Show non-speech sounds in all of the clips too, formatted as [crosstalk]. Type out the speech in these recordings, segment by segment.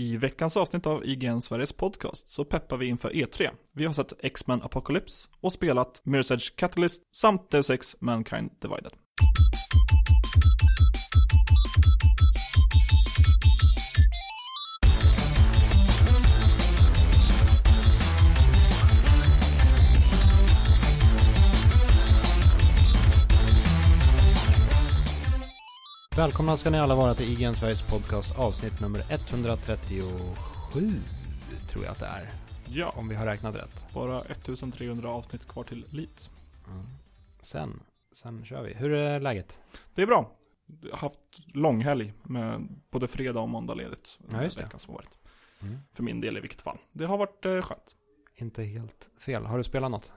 I veckans avsnitt av IGN Sveriges podcast så peppar vi inför E3. Vi har sett X-Men Apocalypse och spelat Mirror's Edge Catalyst samt Deus Ex Mankind Divided. Välkomna ska ni alla vara till IGN Sveriges podcast avsnitt nummer 137 tror jag att det är. Ja, Om vi har räknat rätt. bara 1300 avsnitt kvar till Leeds. Sen, sen kör vi. Hur är läget? Det är bra. Jag har haft långhelg med både fredag och måndag ledigt. Ja, just det. Veckan som varit. För min del i vilket fall. Det har varit eh, skönt. Inte helt fel. Har du spelat något?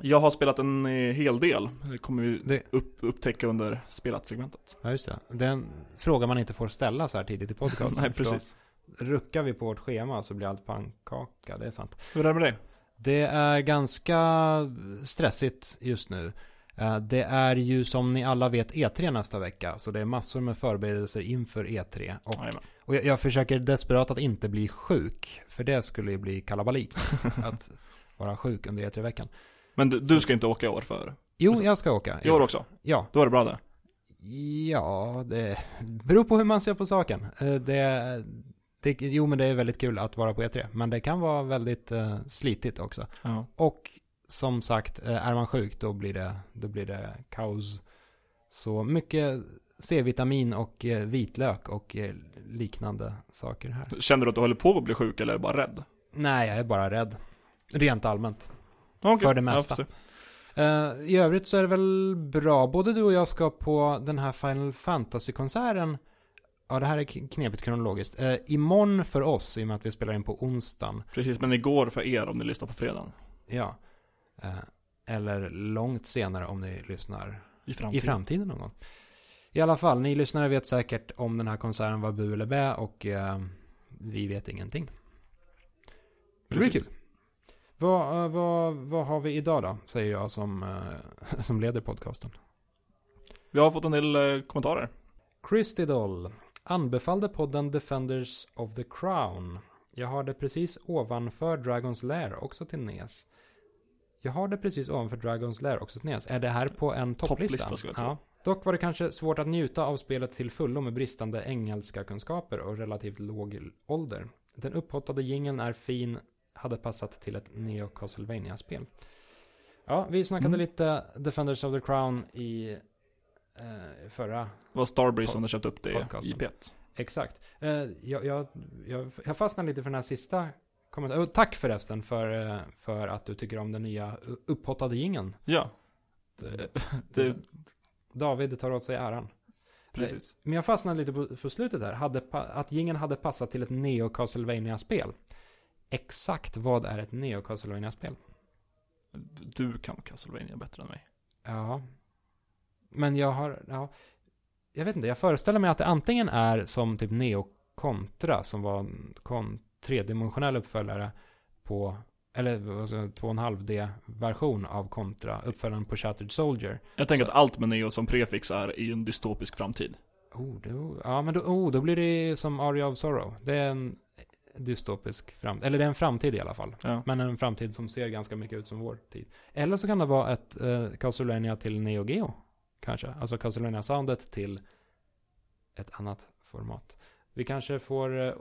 Jag har spelat en eh, hel del. Det kommer vi Det- upp, upptäcka under spelat-segmentet. Ja, just det. Det är en fråga man inte får ställa så här tidigt i [laughs] podcasten. Nej, då precis. Ruckar vi på vårt schema så blir allt pannkaka. Det är sant. Hur är det med dig? Det är ganska stressigt just nu. Eh, Det är ju som ni alla vet E3 nästa vecka. Så det är massor med förberedelser inför E3. Och. Och jag, jag försöker desperat att inte bli sjuk. För det skulle ju bli kalabalik. [laughs] att vara sjuk under E3-veckan. Men du, du ska inte åka i år för? Jo, jag ska åka. I år också? Ja. Då är det bra det. Ja, det [laughs] beror på hur man ser på saken. Eh, Det, det, jo, men det är väldigt kul att vara på E3. Men det kan vara väldigt uh, slitigt också. Ja. Och som sagt, eh, är man sjuk då blir det, då blir det kaos. Så mycket C-vitamin och eh, vitlök och eh, liknande saker här. Känner du att du håller på att bli sjuk eller är du bara rädd? Nej, jag är bara rädd. Rent allmänt. Okej, För det mesta. Eh, I övrigt så är det väl bra. Både du och jag ska på den här Final Fantasy-konserten. Ja, det här är knepigt kronologiskt. Uh, imorgon för oss, i och med att vi spelar in på onsdagen. Precis, men igår för er om ni lyssnar på fredagen. Ja. Eh, eller långt senare om ni lyssnar I framtiden. i framtiden någon gång. I alla fall, ni lyssnare vet säkert om den här konserten var bu eller bä och vi vet ingenting. Det blir Precis. kul. Vad, eh, vad, vad har vi idag då? Säger jag som, eh, [laughs] som leder podcasten. Vi har fått en del eh, kommentarer. Christidol anbefallde podden Defenders of the Crown. Jag har det precis ovanför Dragons Lair också till NES. Jag har det precis ovanför Dragons Lair också till NES. Är det här på en topplista? Topplista, skulle jag tro. ja. Dock var det kanske svårt att njuta av spelet till fullo med bristande engelska kunskaper och relativt låg ålder. Den upphottade jingeln är fin, hade passat till ett Neo castlevania spel Ja, vi snackade Mm. lite Defenders of the Crown i eh, förra Det var Starbreeze som hade köpt upp det Podcasten. i P1. Exakt. Eh, jag, jag, jag, jag fastnade lite för den här sista kommentaren. Tack förresten för, eh, för att du tycker om den nya upphottade jingeln. Ja. Det, [laughs] det, David tar åt sig äran. precis. Men jag fastnade lite på, på slutet här. Hade, att jingeln hade passat till ett Neo castlevania spel Exakt vad är ett Neo castlevania spel Du kan Castlevania bättre än mig. Ja. Men jag har, ja. Jag vet inte, jag föreställer mig att det antingen är som typ Neo Contra som var en kon, tredimensionell uppföljare på, eller alltså 2,5D-version av Contra, uppföljaren på Shattered Soldier. Jag tänker Så- att allt med Neo som prefix är i en dystopisk framtid. Oh, det, ja, men då, oh, då blir det som Aria of Sorrow. Det är en dystopisk framtid, eller det är en framtid i alla fall. Ja. Men en framtid som ser ganska mycket ut som vår tid. Eller så kan det vara ett eh, Castlevania till Neo Geo. Kanske. Alltså Castlevania-soundet till ett annat format. Vi kanske får eh,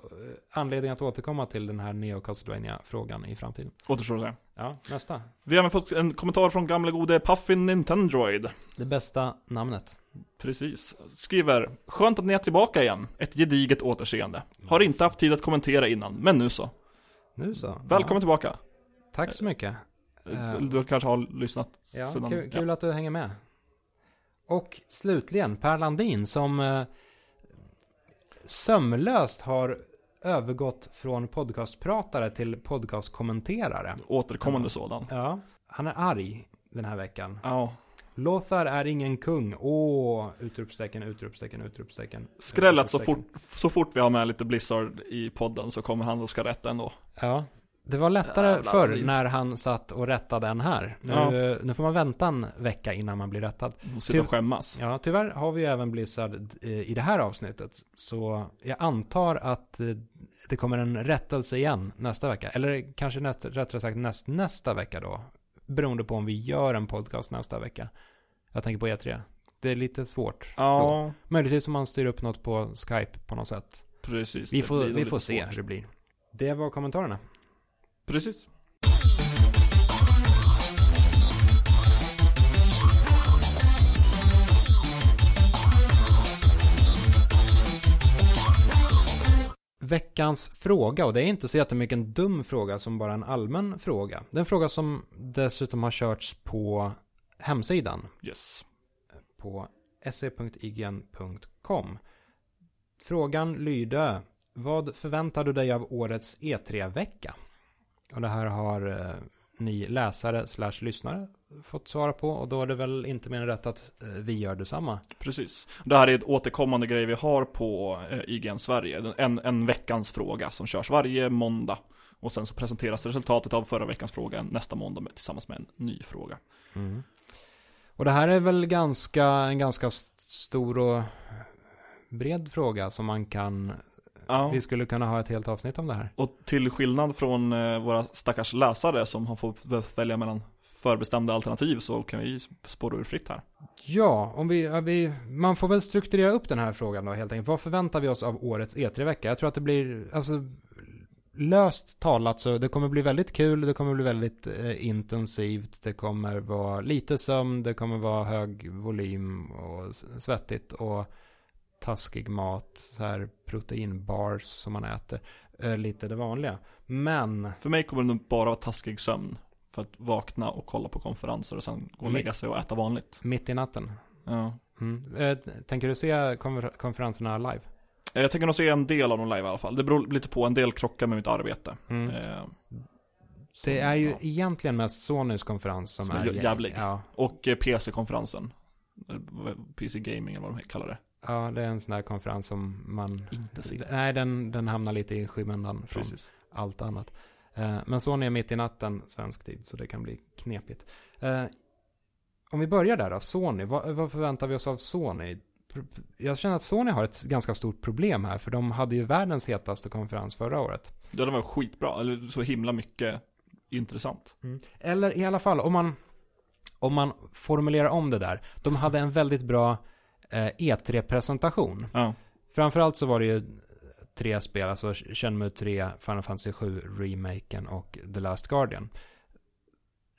anledning att återkomma till den här Neo Castlevania-frågan i framtiden. Återstår att säga. Ja, nästa. Vi har även fått en kommentar från gamla gode Puffin Nintendroid. Det bästa namnet. Precis. Skriver, skönt att ni är tillbaka igen. Ett gediget återseende. Har inte haft tid att kommentera innan, men nu så. Nu så. Välkommen Ja, tillbaka. tack så mycket. Eh, Du kanske har lyssnat Ja, sedan... kul, kul att du hänger med. Och slutligen Per Landin som eh, sömlöst har övergått från podcastpratare till podcastkommenterare. Återkommande sådan. Ja, han är arg den här veckan. Ja. Lothar är ingen kung. Åh, utropstecken, utropstecken, utropstecken. Skräll att så fort, så fort vi har med lite Blizzard i podden så kommer han och ska rätta ändå. Ja, det var lättare Jävlar, förr när han satt och rättade en här. Nu, Ja. nu får man vänta en vecka innan man blir rättad. Och sitta och skämmas. Ja, tyvärr har vi även Blizzard eh, i det här avsnittet. Så jag antar att eh, det kommer en rättelse igen nästa vecka. Eller kanske näst, rättare sagt näst, nästa vecka då. Beroende på om vi gör en podcast nästa vecka. Jag tänker på E3. Det är lite svårt. Ja, Möjligtvis om man styr upp något på Skype på något sätt. precis. Vi får, vi får se svårt. hur det blir. Det var kommentarerna. Precis. Veckans fråga, och det är inte så jättemycket en dum fråga som bara en allmän fråga. Det är en fråga som dessutom har körts på hemsidan Yes. på se.ign.com. Frågan lyder, vad förväntar du dig av årets E3-vecka? Och det här har eh, ni läsare slash lyssnare fått svara på och då är det väl inte mer än rätt att eh, vi gör detsamma. Precis. Det här är ett återkommande grej vi har på eh, IGN Sverige. En, en veckans fråga som körs varje måndag. Och sen så presenteras resultatet av förra veckans fråga nästa måndag tillsammans med en ny fråga. Och det här är väl ganska, en ganska st- stor och bred fråga som man kan, Ja. vi skulle kunna ha ett helt avsnitt om det här. Och till skillnad från eh, våra stackars läsare som har fått välja mellan förbestämda alternativ så kan vi spåra ur fritt här. Ja, om vi, vi, man får väl strukturera upp den här frågan då helt enkelt. Vad förväntar vi oss av årets E3-vecka? Jag tror att det blir, alltså löst talat så det kommer bli väldigt kul, det kommer bli väldigt eh, intensivt, det kommer vara lite sömn, det kommer vara hög volym och svettigt och taskig mat, så här proteinbars som man äter, eh, lite det vanliga. Men För mig kommer det nog bara vara taskig sömn. För att vakna och kolla på konferenser och sen gå och lägga sig och äta vanligt. mitt i natten. Ja. Mm. Eh, tänker du se konfer- konferenserna live? Eh, Jag tänker nog se en del av dem live i alla fall. Det beror lite på, en del krockar med mitt arbete. Mm. Eh, så, Det är ju ja. egentligen mest Sonys konferens som, Som är är jä- jävlig. Ja, Och PC-konferensen. PC Gaming eller vad de kallar det. Ja, det är en sån där konferens som man... Inte se. Nej, den, den hamnar lite i skymundan från Precis. allt annat. Eh, men Sony är mitt i natten, svensk tid, så det kan bli knepigt. Eh, om vi börjar där då, Sony. Vad, vad förväntar vi oss av Sony? Jag känner att Sony har ett ganska stort problem här, för de hade ju världens hetaste konferens förra året. Ja, den var skitbra. Eller så himla mycket intressant. Eller i alla fall, om man, om man formulerar om det där. De hade en väldigt bra E3-presentation. Ja. Framförallt så var det ju tre spel, alltså Shenmue 3, Final Fantasy 7, remaken och The Last Guardian.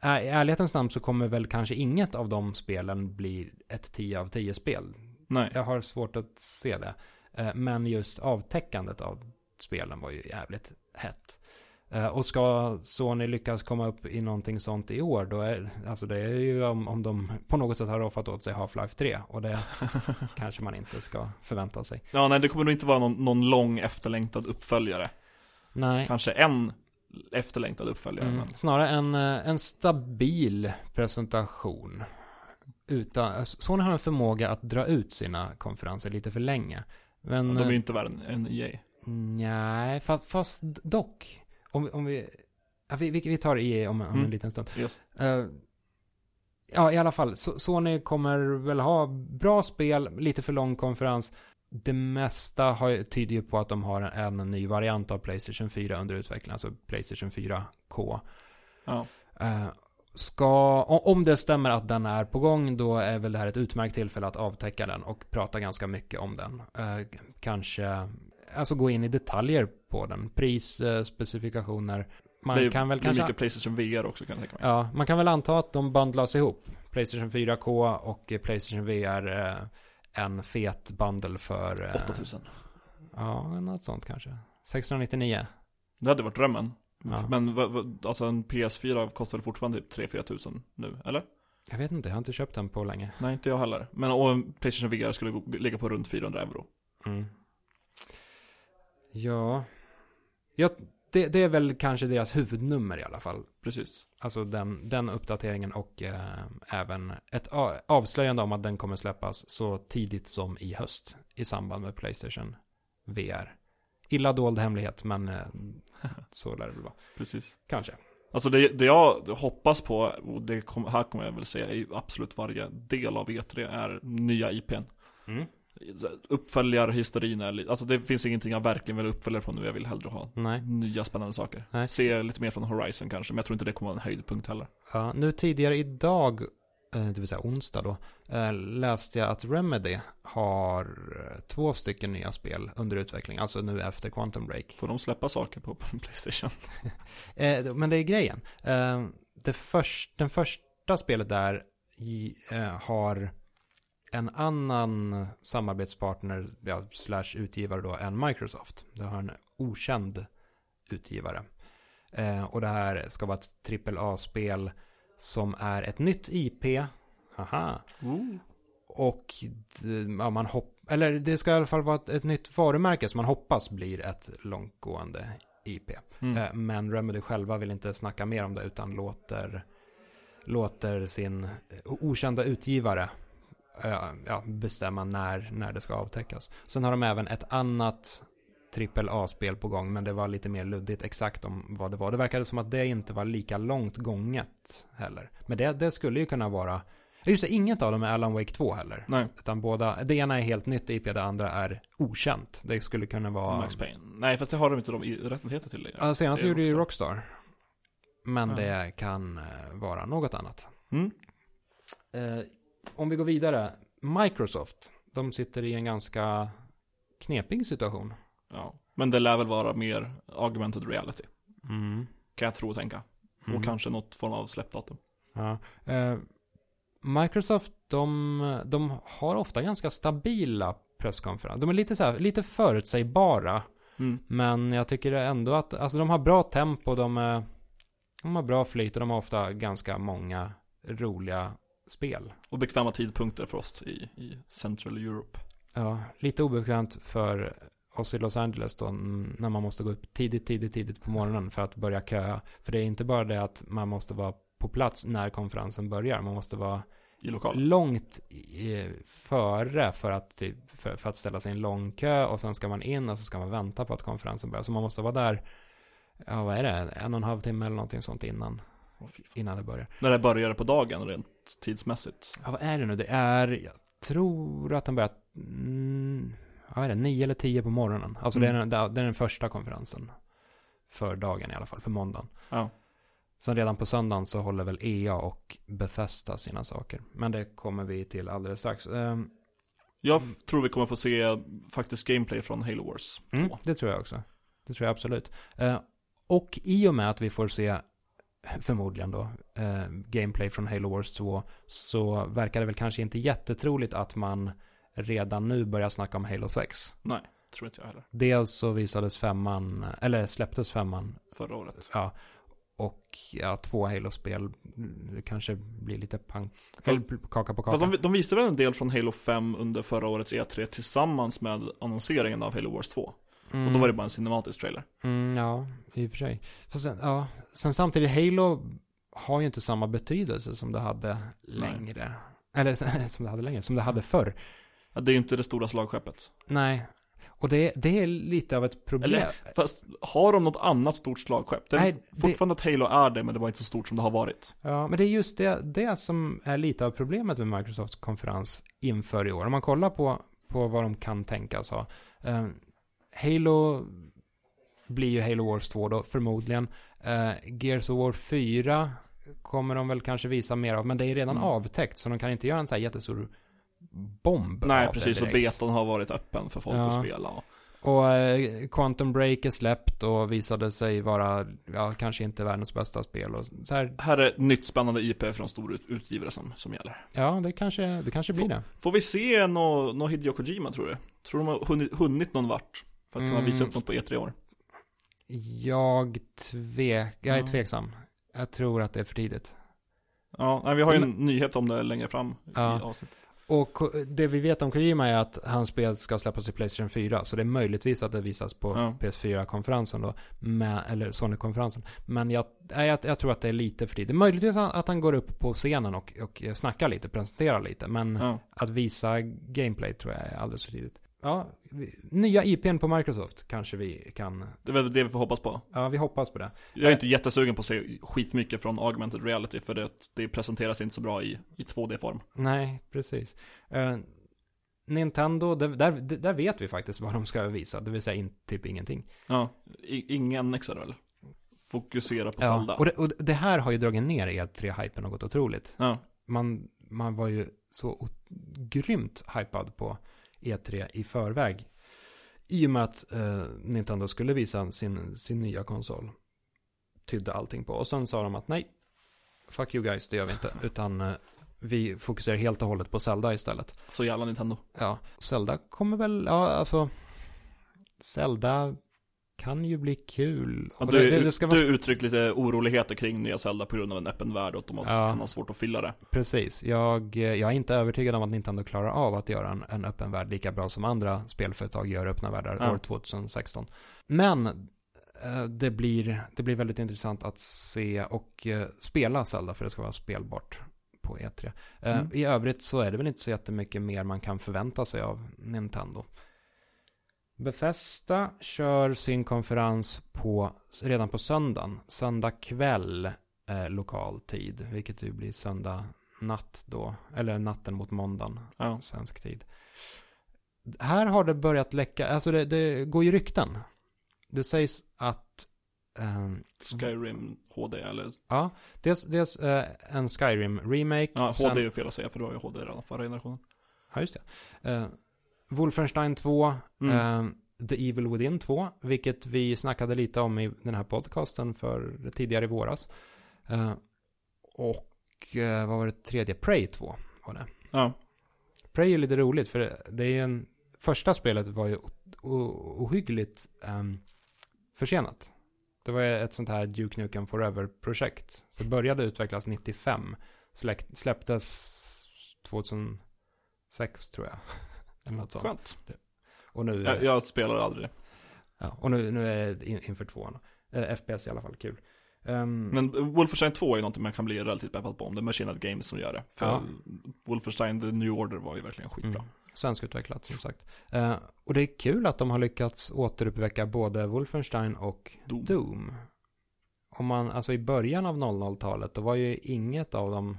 I ärlighetens namn så kommer väl kanske inget av de spelen bli ett 10 av 10 spel. Nej. Jag har svårt att se det. Eh, Men just avtäckandet av spelen var ju jävligt hett. Eh, Och ska Sony lyckas komma upp i någonting sånt i år, då är, alltså det är ju om, om de på något sätt har roffat åt sig Half-Life 3. Och det [laughs] kanske man inte ska förvänta sig. Ja, nej, det kommer nog inte vara någon, någon lång efterlängtad uppföljare. Nej. Kanske en efterlängtad uppföljare. Mm, Men... snarare en, eh, en stabil presentation. Utan, alltså, Sony har en förmåga att dra ut sina konferenser lite för länge. Men, De är ju eh, inte värre än- EA. nej, fast, fast dock. Om, vi- om vi, ja, vi, vi, tar EA om, om en Mm. liten stund. Yes. Eh, ja, i alla fall. So- Sony kommer väl ha bra spel, lite för lång konferens. Det mesta har, tyder ju på att de har en, en ny variant av Playstation 4 under utveckling, alltså Playstation 4K. Ja. Eh, ska, om det stämmer att den är på gång, då är väl det här ett utmärkt tillfälle att avtäcka den och prata ganska mycket om den. Eh, kanske, alltså gå in i detaljer på den. Pris, eh, specifikationer. Man det kan väl blir kanske... mycket Playstation VR också kan jag tänka mig. Ja, man kan väl anta att de bandlas ihop. Playstation 4K och eh, Playstation VR. Eh, en fet bundle för... Eh, 8000. Ja, något sånt kanske. 699. Det hade varit drömmen. Ja. Men alltså en PS4 kostar fortfarande typ 3-4 tusen nu, eller? Jag vet inte, jag har inte köpt den på länge. Nej, inte jag heller. Men och Playstation VR skulle ligga på runt 400 euro. Mm. Ja. ja det, det är väl kanske deras huvudnummer i alla fall. Precis. Alltså den, den uppdateringen och eh, även ett avslöjande om att den kommer släppas så tidigt som i höst i samband med Playstation VR. Illa dold hemlighet, men eh, så lär det väl vara. [laughs] Precis. Kanske. Alltså det, det jag hoppas på, och det kom, här kommer jag väl säga i absolut varje del av E3, är nya IPn. Mm. Uppföljarhysterin är lite, alltså det finns ingenting jag verkligen vill uppfölja på nu, jag vill hellre ha Nej. nya spännande saker. Nej. Se lite mer från Horizon kanske, men jag tror inte det kommer vara en höjdpunkt heller. Ja, nu tidigare idag, eh, det vill säga onsdag då, eh, läste jag att Remedy har eh, två stycken nya spel under utveckling, alltså nu efter Quantum Break. Får de släppa saker på [laughs] Playstation? [laughs] Men det är grejen. Det först, den första spelet där har en annan samarbetspartner, ja, slash utgivare då, än Microsoft. Det har en okänd utgivare. Eh, Och det här ska vara ett AAA-spel som är ett nytt IP. Haha. Och d- ja, man hopp eller det ska i alla fall vara ett, ett nytt varumärke som man hoppas blir ett långtgående IP. Mm. Eh, Men Remedy själva vill inte snacka mer om det utan låter, låter sin okända utgivare ja, bestämma när, när det ska avtäckas. Sen har de även ett annat AAA-spel på gång, men det var lite mer luddigt exakt om vad det var. Det verkade som att det inte var lika långt gånget heller. Men det, det skulle ju kunna vara, just det, inget av dem är Alan Wake 2 heller. Nej, Utan båda, det ena är helt nytt IP, det andra är okänt. Det skulle kunna vara... Max Payne. Nej, fast det har de inte de i- rättigheter till längre. Ja, senast gjorde ju Rockstar. Rockstar. Men Ja. det kan eh, vara något annat. Mm. Eh, om vi går vidare. Microsoft, de sitter i en ganska knepig situation. Ja. Men det lär väl vara mer augmented reality. Mm. Kan jag tro och tänka. Mm. Och kanske något form av släppdatum. Ja. Eh, Microsoft, de, de har ofta ganska stabila presskonferenser. De är lite, så här, lite förutsägbara. Mm. Men jag tycker ändå att, alltså de har bra tempo, de, de har bra flyt och de har ofta ganska många roliga spel. Och bekväma tidpunkter för oss i, i Central Europe. Ja, lite obekvämt för oss i Los Angeles då, när man måste gå upp tidigt, tidigt, tidigt på morgonen för att börja köa. För det är inte bara det att man måste vara på plats när konferensen börjar, man måste vara I lokal. långt i, före för att, typ, för, för att ställa sig i en lång kö och sen ska man in och så ska man vänta på att konferensen börjar. Så man måste vara där, ja vad är det, en och en halv timme eller någonting sånt innan, Fan. innan det börjar. När det börjar på dagen rent tidsmässigt. Ja, vad är det nu? Det är, jag tror att den börjar, mm, vad är det, nio eller tio på morgonen. Alltså det, är Mm. den, det är den första konferensen. För dagen i alla fall, för måndagen. Ja. Sen redan på söndagen så håller väl EA och Bethesda sina saker. Men det kommer vi till alldeles strax. Ehm, Jag tror vi kommer få se faktiskt gameplay från Halo Wars 2. Mm, det tror jag också. Det tror jag absolut. Eh, och i och med att vi får se, förmodligen då, eh, gameplay från Halo Wars 2, så verkar det väl kanske inte jättetroligt att man redan nu börjar snacka om Halo 6. Nej, tror inte jag heller. Dels så visades femman, eller släpptes femman, Förra året. ja, och ja, två Halo-spel, kanske blir lite pang, För- kaka på kaka. de, de visade väl en del från Halo 5 under förra årets E3 tillsammans med annonseringen av Halo Wars 2. Mm. Och då var det bara en cinematisk trailer. Mm, ja, i och för sig. Sen, ja, sen samtidigt, Halo har ju inte samma betydelse som det hade längre. Eller [laughs] som det hade längre, som det hade förr. Ja, Det är ju inte det stora slagskeppet. Nej. Och det, det är lite av ett problem. Eller, fast har de något annat stort slagskepp? Det är Nej, det- fortfarande att Halo är det, men det var inte så stort som det har varit. Ja, men det är just det, det som är lite av problemet med Microsofts konferens inför i år. Om man kollar på, på vad de kan tänkas ha. Halo blir ju Halo Wars 2 då, förmodligen. Eh, Gears of War 4 kommer de väl kanske visa mer av, men det är redan Mm. avtäckt, så de kan inte göra en så här jättestor bomb Nej, precis. Och betan har varit öppen för folk Ja. att spela. Och eh, Quantum Break är släppt och visade sig vara, ja, kanske inte världens bästa spel. Och så här, här är ett nytt spännande IP från stor ut- utgivare som, som gäller. ja, det kanske, det kanske blir det. Får vi se något no Hideo Kojima tror du? Tror de har hunnit, hunnit någon vart? För att kunna Mm. visa upp något på E3 i år? Jag tvek, jag är Ja. tveksam. Jag tror att det är för tidigt. Ja, nej, vi har ju en nyhet om det längre fram Ja. i avsnittet. Och det vi vet om Kojima är att hans spel ska släppas till Playstation 4. Så det är möjligtvis att det visas på Ja. PS4-konferensen då. Men, eller Sony-konferensen. Men jag, jag, jag tror att det är lite för tidigt. Möjligtvis att han går upp på scenen och, och snackar lite, presenterar lite. Men Ja. att visa gameplay tror jag är alldeles för tidigt. Ja, vi, nya IPn på Microsoft kanske vi kan... Det är väl det vi får hoppas på. Ja, vi hoppas på det. Jag är inte jättesugen på att se skitmycket från augmented reality för det, det presenteras inte så bra i, i 2D-form. Nej, precis. Eh, Nintendo, där, där, där vet vi faktiskt vad de ska visa, det vill säga in, typ ingenting. Ja, I, ingen väl? Fokusera på Ja, Zelda. och det, och det här har ju dragit ner E3-hypen något otroligt. Ja, Man, man var ju så grymt hypad på E3 i förväg. I och med att eh, Nintendo skulle visa sin, sin nya konsol. Tydde allting på. Och sen sa de att nej, fuck you guys, det gör vi inte. [laughs] Utan eh, vi fokuserar helt och hållet på Zelda istället. så jävla Nintendo. Ja, Zelda kommer väl, ja alltså. Zelda kan ju bli kul. Ja, du, det, det, det vara du uttryckt lite oroligheter kring nya Zelda på grund av en öppen värld och att de Ja. kan ha svårt att fylla det. Precis. Jag, jag är inte övertygad om att Nintendo klarar av att göra en, en öppen värld lika bra som andra spelföretag gör öppna världar Ja. år 2016. Men eh, det, blir, det blir väldigt intressant att se och eh, spela Zelda för det ska vara spelbart på E3. Eh, Mm. I övrigt så är det väl inte så jättemycket mer man kan förvänta sig av Nintendo. Bethesda kör sin konferens på, redan på söndagen. Söndag kväll eh, lokal tid, vilket ju blir söndag natt då. Eller natten mot måndagen, Ja. svensk tid. Här har det börjat läcka, alltså det, det går ju rykten. Det sägs att, ehm, Skyrim HD eller? ja, dels, dels eh, en Skyrim-remake. Ja, sen- HD är ju fel att säga för du har ju HD redan förra generationen. Ja, just det. Eh, Wolfenstein 2, Mm. eh, The Evil Within 2, vilket vi snackade lite om i den här podcasten för tidigare i våras. Eh, och vad var det tredje? Prey 2 var det. Ja, Prey är lite roligt för det, är en... Första spelet var ju ohyggligt ehm, försenat. Det var ett sånt här Duke Nukem Forever-projekt. Så det började utvecklas 95. Släck, släpptes 2006 tror jag. Eller något sånt. skönt. Och nu, Jag, jag spelar aldrig. ja, och nu, nu är det in, inför tvåan. Eh, FPS i alla fall, kul. Ehm, Men Wolfenstein 2 är någonting man kan bli relativt peppad på om det är Machined Games som gör det. För Ja. Wolfenstein The New Order var ju verkligen skitbra. Mm. Svenskutvecklat som sagt. Eh, och det är kul att de har lyckats återuppväcka både Wolfenstein och Doom. Doom. Om man, alltså i början av 00-talet, då var ju inget av dem,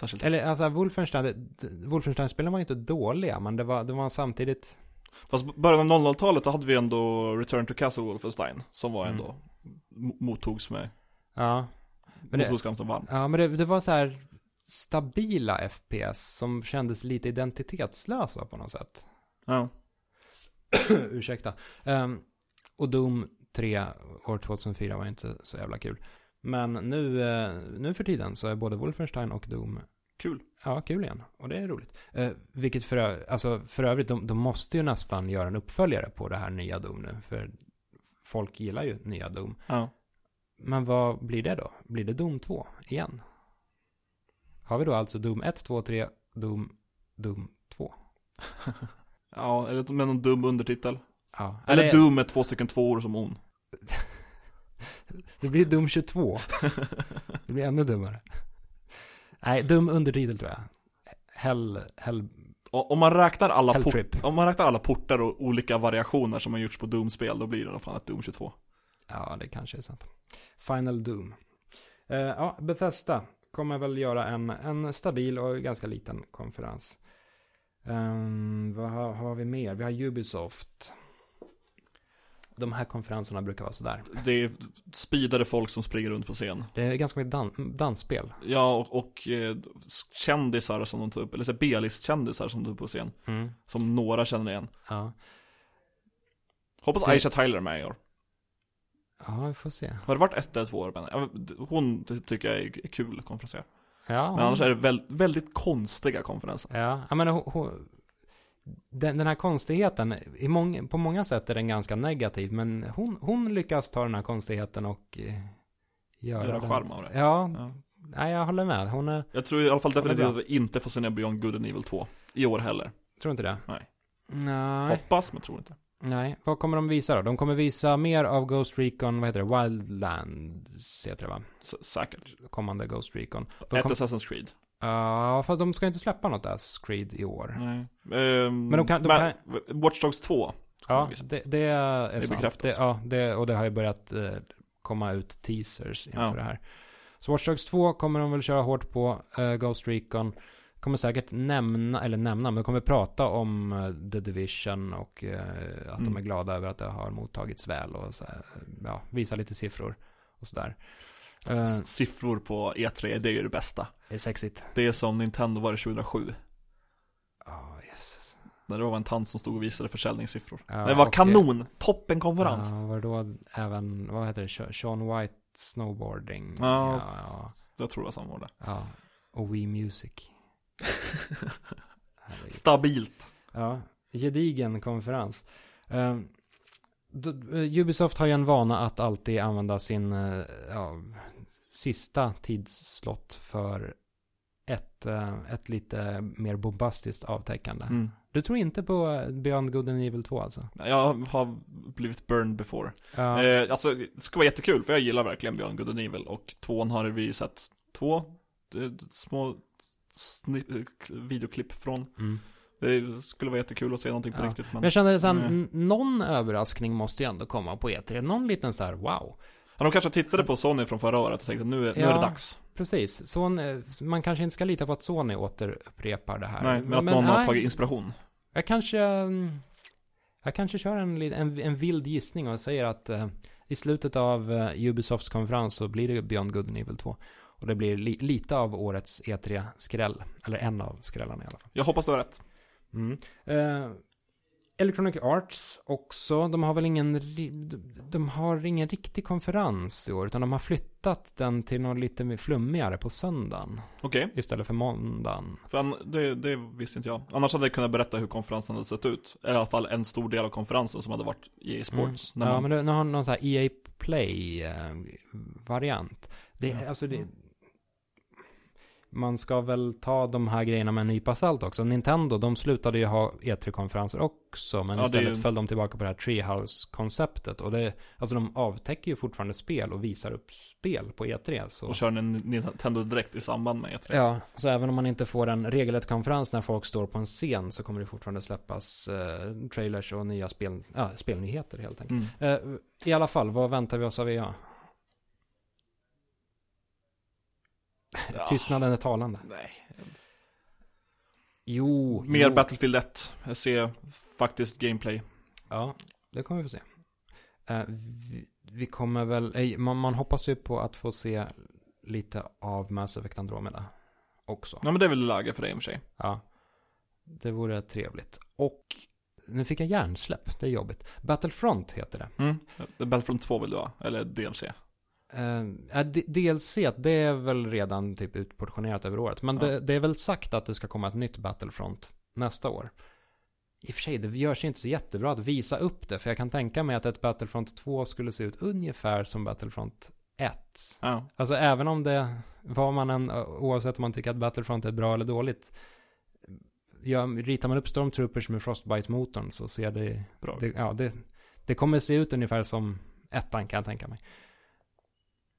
Särskilt. eller alltså Wolfenstein, det- det- Wolfenstein-spelen var ju inte dåliga, men det var, det var samtidigt, Fast början av 00-talet då hade vi ändå Return to Castle Wolfenstein. Som var Mm. ändå mo- mottogs med, ja. Men det, mottogs ganska varmt. ja, men det, det var så här stabila FPS som kändes lite identitetslösa på något sätt. Ja. [clears throat] Ursäkta. Ehm, och Doom 3 år 2004 var inte så jävla kul. Men nu, eh, nu för tiden så är både Wolfenstein och Doom Kul. Ja, kul igen. Och det är roligt. Eh, vilket för, alltså, för övrigt, de, de måste ju nästan göra en uppföljare på det här nya Doom nu. För folk gillar ju nya Doom. Ja. Men vad blir det då? Blir det Doom 2 igen? Har vi då alltså Doom 1, 2, 3, Doom, Doom 2? [laughs] ja, eller med någon dum undertitel. Ja. Eller Doom med två stycken tvåor som on. [laughs] Det blir Doom 22. Det blir ännu dummare. Nej, dum undertitel tror jag. Hell, hell, om man räknar alla port, om man räknar alla portar och olika variationer som har gjorts på Doom-spel, då blir det i alla fall ett Doom 22. Ja, det kanske är sant. Final Doom. Eh, ja, Bethesda kommer väl göra en, en stabil och ganska liten konferens. Ehm, vad har, har vi mer? Vi har Ubisoft. De här konferenserna brukar vara sådär. Det är speedade folk som springer runt på scen. Det är ganska mycket dan- dansspel. Ja, och, och eh, kändisar som de tar upp, eller B-list-kändisar som de tar upp på scen. Mm. Som några känner igen. Ja. Hoppas Det- Aisha Tyler är med i år. ja, vi får se. Har det varit ett eller två år? Men, ja, hon ty- tycker jag är kul konferenser. Ja, Men annars är det väl, väldigt konstiga konferenser. Ja, hon, hon, den, den här konstigheten, i mång, på många sätt är den ganska negativ, men hon, hon lyckas ta den här konstigheten och eh, göra, Göra charm av det. Ja, Ja. nej, jag håller med. Hon är, Jag tror i alla fall definitivt att vi inte får se ner Beyond Good and Evil 2. I år heller. tror inte det? Nej. Nej, Hoppas, men tror inte. nej. Vad kommer de visa då? De kommer visa mer av Ghost Recon, vad heter det? Wildlands heter det va? S- säkert. Kommande Ghost Recon. De Ett kom, Assassin's Creed. Ja, för de ska inte släppa något Assassin's Creed i år. Nej. Ehm, Men de kan- de men Watch Dogs 2. ska Ja, de det, det är Det är sant. bekräftat. Det, ja, det, och det har ju börjat eh, komma ut teasers inför Ja. det här. Så Watch Dogs 2 kommer de väl köra hårt på. eh, Ghost Recon kommer säkert nämna, eller nämna, men kommer prata om eh, The Division och eh, att de Mm. är glada över att det har mottagits väl och så, här, ja, visa lite siffror och sådär. Eh, Siffror på E3, det är ju det bästa. det är sexigt. Det är som Nintendo var det 2007. Ja, Jesus. När det var en tant som stod och visade försäljningssiffror. Ja, det var kanon! Toppenkonferens! Ja, var då även, vad heter det, Sean White Snowboarding? Ja, ja, ja, Jag tror det var samma år där. ja. Och Wii Music. [laughs] Stabilt. Ja, gedigen konferens. Eh, d- eh, Ubisoft har ju en vana att alltid använda sin eh, ja, sista tidsslott för ett, eh, ett lite mer bombastiskt avtäckande. Mm. Du tror inte på Beyond Good and Evil 2 alltså? Jag har blivit burned before. Ja, Eh, alltså, det ska vara jättekul, för jag gillar verkligen Beyond Good and Evil. Och tvåan har vi ju sett två eh, små videoklipp från. mm. Det skulle vara jättekul att se någonting på Ja. riktigt. Men, Men jag kände så här, Nej. n- någon överraskning måste ju ändå komma på E3. Någon liten så här, wow. De kanske tittade på Sony från förra året och tänkte nu är, nu är det dags. Precis, en, man kanske inte ska lita på att Sony återupprepar det här. Nej, men att någon har nej. tagit inspiration. Jag kanske, mm, jag kanske kör en, en, en vild gissning och säger att eh, i slutet av eh, Ubisofts konferens så blir det Beyond Good and Evil 2. Och det blir li, lite av årets E3-skräll. Eller en av skrällarna i alla fall. Jag hoppas du har rätt. Mm. Eh, Electronic Arts också. De har väl ingen, de har ingen riktig konferens i år. Utan de har flyttat den till något lite mer flummigare på söndagen. Okej, Istället för måndagen. för det, det visste inte jag. Annars hade jag kunnat berätta hur konferensen hade sett ut. I alla fall en stor del av konferensen som hade varit EA Sports. Mm. När Ja, man, men nu har någon sån här EA Play-variant. det, Ja. alltså det, man ska väl ta de här grejerna med en nypa salt också. Nintendo, de slutade ju ha E3-konferenser också, men Ja, istället ju- föll de tillbaka på det här Treehouse-konceptet. Och det, alltså de avtäcker ju fortfarande spel och visar upp spel på E3. Så. och kör en Nintendo direkt i samband med E E3. Ja, så även om man inte får en regelrätt konferens när folk står på en scen så kommer det fortfarande släppas eh, trailers och nya spel, ja, spelnyheter helt enkelt. Mm. Eh, I alla fall, vad väntar vi oss av EA? Ja. Tystnaden är talande. Nej. Jo, Mer jo. Battlefield 1. Jag ser faktiskt gameplay. Ja, det kommer vi få se. Eh, vi, vi kommer väl, man, man hoppas ju på att få se lite av Mass Effect Andromeda också. Ja men det är väl läge för det i och för sig. Ja, det vore trevligt. Och nu fick jag hjärnsläpp, det är jobbigt. Battlefront heter det. Mm. Battlefront 2 vill du ha, eller DLC. Uh, DLC, det är väl redan typ utportionerat över året. Men Ja. det, det är väl sagt att det ska komma ett nytt Battlefront nästa år. I och för sig, det görs inte så jättebra att visa upp det. För jag kan tänka mig att ett Battlefront 2 skulle se ut ungefär som Battlefront 1. Ja. Alltså även om det, vad man än, oavsett om man tycker att Battlefront är bra eller dåligt. Ja, ritar man upp Stormtroopers med Frostbite-motorn så ser det, Bra. det, ja, det, det kommer se ut ungefär som ettan kan jag tänka mig.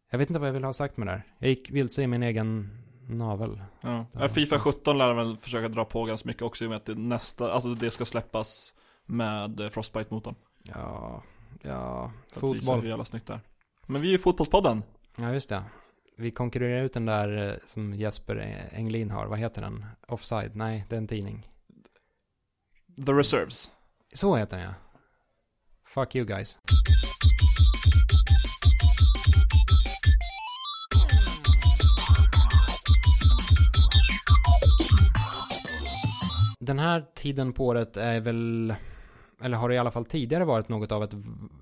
Jag vet inte vad jag vill ha sagt med det här. Jag gick vilse i min egen navel. Ja. Ja, Fifa känns- 17 lär väl försöka dra på ganska mycket också i och med att det nästa, alltså det ska släppas med Frostbite-motorn. Ja, ja, visa fotboll. hur jävla snyggt det är. Men vi är ju Fotbollspodden. Ja, just det. Vi konkurrerar ut den där eh, som Jesper Englin har. Vad heter den? Offside? Nej, det är en tidning. The Reserves. Så heter den ja. Fuck you guys. Den här tiden på året är väl, eller har det i alla fall tidigare varit något av ett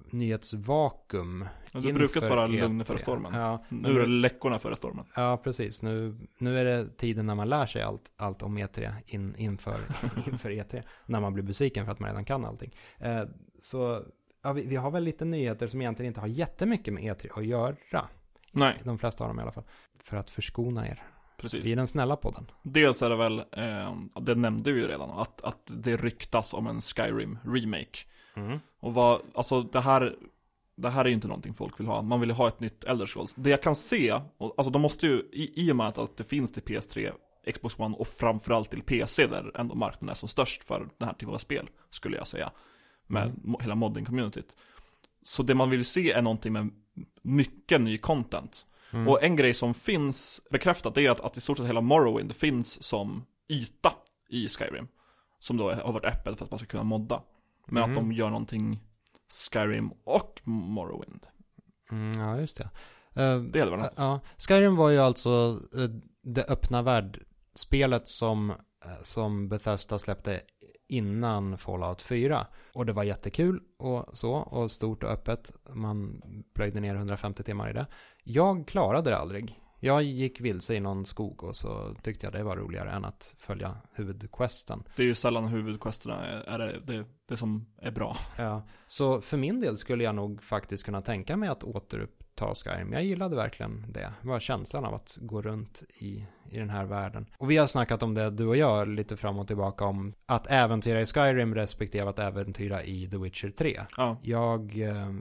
nyhetsvakuum. Det brukat vara E3. lugn före stormen. Ja, Nu är det läckorna före stormen. Ja, precis. Nu, nu är det tiden när man lär sig allt, allt om E3 in, inför, [laughs] inför E3. När man blir besviken för att man redan kan allting. Eh, så ja, vi, vi har väl lite nyheter som egentligen inte har jättemycket med E3 att göra. Nej, De flesta av dem i alla fall. För att förskona er. precis. Vi är den snälla podden. Dels är det väl, eh, det nämnde vi ju redan, att, att det ryktas om en Skyrim remake. Och vad, alltså det här, det här är ju inte någonting folk vill ha. Man vill ju ha ett nytt Elder Scrolls. Det jag kan se, och, alltså de måste ju, i, i och med att, att det finns till PS3, Xbox One och framförallt till PC där ändå marknaden är som störst för den här typen av spel, skulle jag säga. Med Mm. hela modding-communityt. Så det man vill se är någonting med mycket ny content. Mm. Och en grej som finns bekräftat är att, att i stort sett hela Morrowind finns som yta i Skyrim. Som då har varit öppen för att man ska kunna modda. Men Mhm. att de gör någonting Skyrim och Morrowind. Mm, ja, just det. Eh, Det hade varit något. Ja, Skyrim var ju alltså eh, det öppna världsspelet som, eh, som Bethesda släppte innan Fallout 4. Och det var jättekul och så, och stort och öppet. Man plöjde ner 150 timmar i det. Jag klarade det aldrig. Jag gick vilse i någon skog och så tyckte jag det var roligare än att följa huvudquesten. Det är ju sällan huvudquesterna är, det, det, det som är bra. Ja, så för min del skulle jag nog faktiskt kunna tänka mig att återuppta Skyrim. Jag gillade verkligen det. Det var känslan av att gå runt i, i den här världen. Och vi har snackat om det, du och jag, lite fram och tillbaka om att äventyra i Skyrim respektive att äventyra i The Witcher 3. Ja, Jag eh,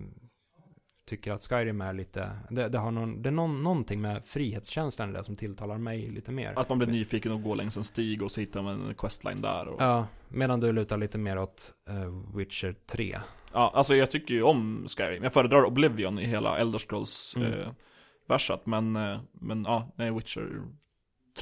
tycker att Skyrim är lite, det, det har någon, det är någon, någonting med frihetskänslan i det som tilltalar mig lite mer. att man blir nyfiken och går längs en stig och så hittar man en questline där. Och, ja. Medan du lutar lite mer åt eh, Witcher 3. Alltså jag tycker ju om Skyrim. Jag föredrar Oblivion i hela Elder Scrolls Mm. eh, versat. Men, eh, men ja, nej, Witcher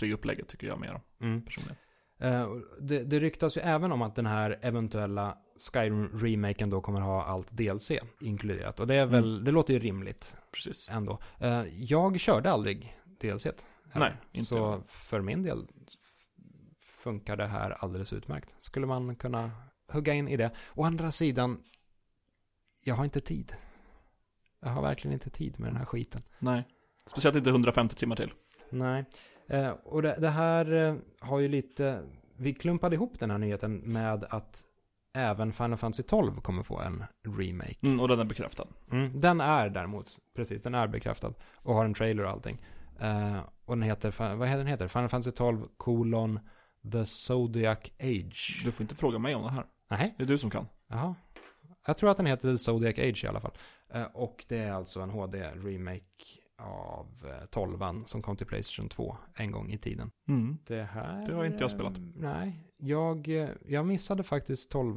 3-upplägget tycker jag mer om Mm. personligen. Eh, det, det ryktas ju även om att den här eventuella Skyrim-remaken då kommer ha allt DLC inkluderat. Och det är väl, det låter ju rimligt Precis. ändå. Eh, jag körde aldrig DLC. Nej, inte Så jag. för min del funkar det här alldeles utmärkt. Skulle man kunna hugga in i det. Å andra sidan, jag har inte tid. Jag har verkligen inte tid med den här skiten. Nej. Speciellt inte 150 timmar till. Nej, eh, och det, det här eh, har ju lite, vi klumpade ihop den här nyheten med att även Final Fantasy 12 kommer få en remake. Mm, och den är bekräftad. Mm, den är däremot, precis, den är bekräftad och har en trailer och allting. Eh, och den heter, vad heter den heter? Final Fantasy 12 kolon The Zodiac Age. Du får inte fråga mig om det här. Nej, Det är du som kan. jaha. Jag tror att den heter Zodiac Age i alla fall. Eh, och det är alltså en HD-remake av eh, 12 som kom till Playstation 2 en gång i tiden. Mm. Det här... Det har inte jag spelat. eh, Nej, jag, eh, jag missade faktiskt 12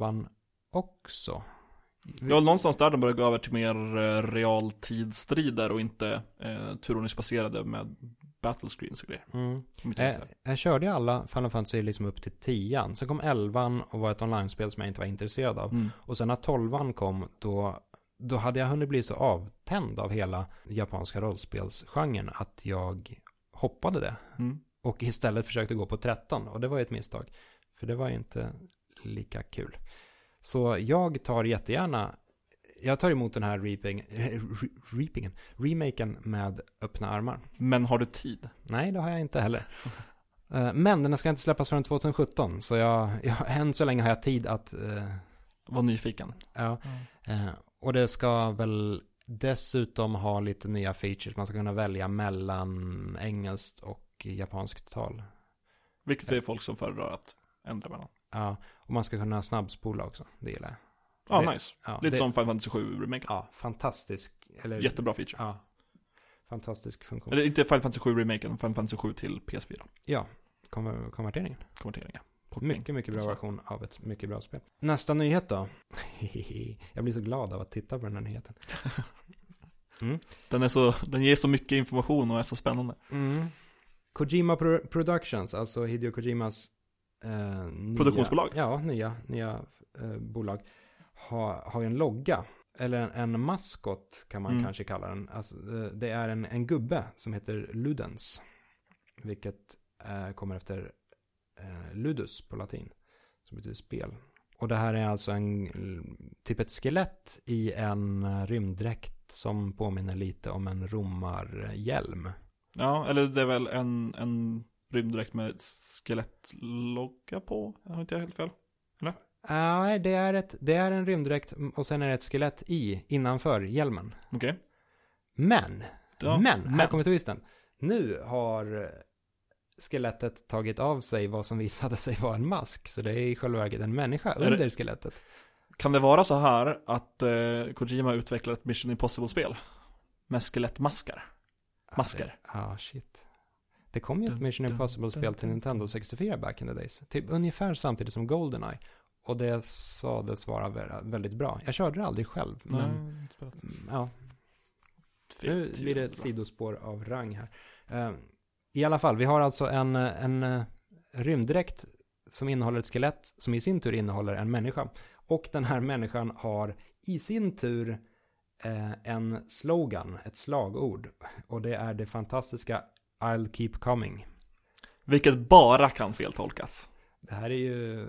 också. Det var någonstans där de började gå över till mer eh, realtidsstrider och inte eh, turordningsbaserade med battle screens och grejer. Mm. Jag, jag körde ju alla Final Fantasy liksom upp till 10 Sen kom 11 och var ett online-spel som jag inte var intresserad av. Mm. Och sen när 12 kom, då, då hade jag hunnit bli så avtänd av hela japanska rollspelsgenren att jag hoppade det. Mm. Och istället försökte gå på 13 och det var ju ett misstag. För det var ju inte lika kul. Så jag tar jättegärna, jag tar emot den här reaping, re, reapingen, remaken med öppna armar. Men har du tid? Nej, det har jag inte heller. [laughs] Eh, Men den ska inte släppas förrän 2017, så jag, jag, än så länge har jag tid att, eh, Var nyfiken. ja. Eh, och det ska väl dessutom ha lite nya features. Man ska kunna välja mellan engelskt och japanskt tal. Vilket är folk som föredrar att ändra mellan. Ja, och man ska kunna snabbspola också. Det gillar jag. Ja, Det- nice. Ja, Lite det, som Final Fantasy 7 remake. Ja, fantastisk. Eller, Jättebra feature. Ja, fantastisk funktion. Eller inte Final Fantasy 7 remaken, Final Fantasy 7 till PS4. Ja, konver- konverteringen. Konvertering, ja. Portning. Mycket, mycket bra Så. version av ett mycket bra spel. Nästa nyhet då. [laughs] jag blir så glad av att titta på den här nyheten. [laughs] Den, är så, den ger så mycket information och är så spännande. Mm. Kojima Pro- Productions, alltså Hideo Kojimas eh, nya, Produktionsbolag? Ja, nya, nya eh, bolag. Har, har ju en logga. Eller en, en maskot kan man Mm. kanske kalla den. Alltså, eh, det är en, en gubbe som heter Ludens. Vilket eh, kommer efter eh, ludus på latin. Som betyder spel. Och det här är alltså en, typ ett skelett i en eh, rymddräkt som påminner lite om en romarhjälm. Ja, eller det är väl en, en rymddräkt med skelettlogga på? Har inte jag helt fel? Nej, det är, ett, det är en rymddräkt och sen är det ett skelett i, innanför hjälmen. Okej. Men, Ja, men, här men. kommer twisten. Nu har eh, skelettet tagit av sig vad som visade sig vara en mask. Så det är i själva verket en människa det- under skelettet. Kan det vara så här att eh, Kojima utvecklar ett Mission Impossible-spel? Med skelettmaskar? Masker. Ja, det- Ja, shit. Det kom ju ett Mission Impossible-spel till Nintendo dun. 64 back in the days. Typ ungefär samtidigt som Goldeneye. Och det sades vara vä- väldigt bra. Jag körde det aldrig själv, men Nej, spelat. mm, ja, Fint. Nu blir det ett Bra. sidospår av rang här. Eh, I alla fall, vi har alltså en, en, rymddräkt som innehåller ett skelett som i sin tur innehåller en människa. Och den här människan har i sin tur eh, en slogan, ett slagord. Och det är det fantastiska I'll keep coming. Vilket bara kan feltolkas. Det här är ju,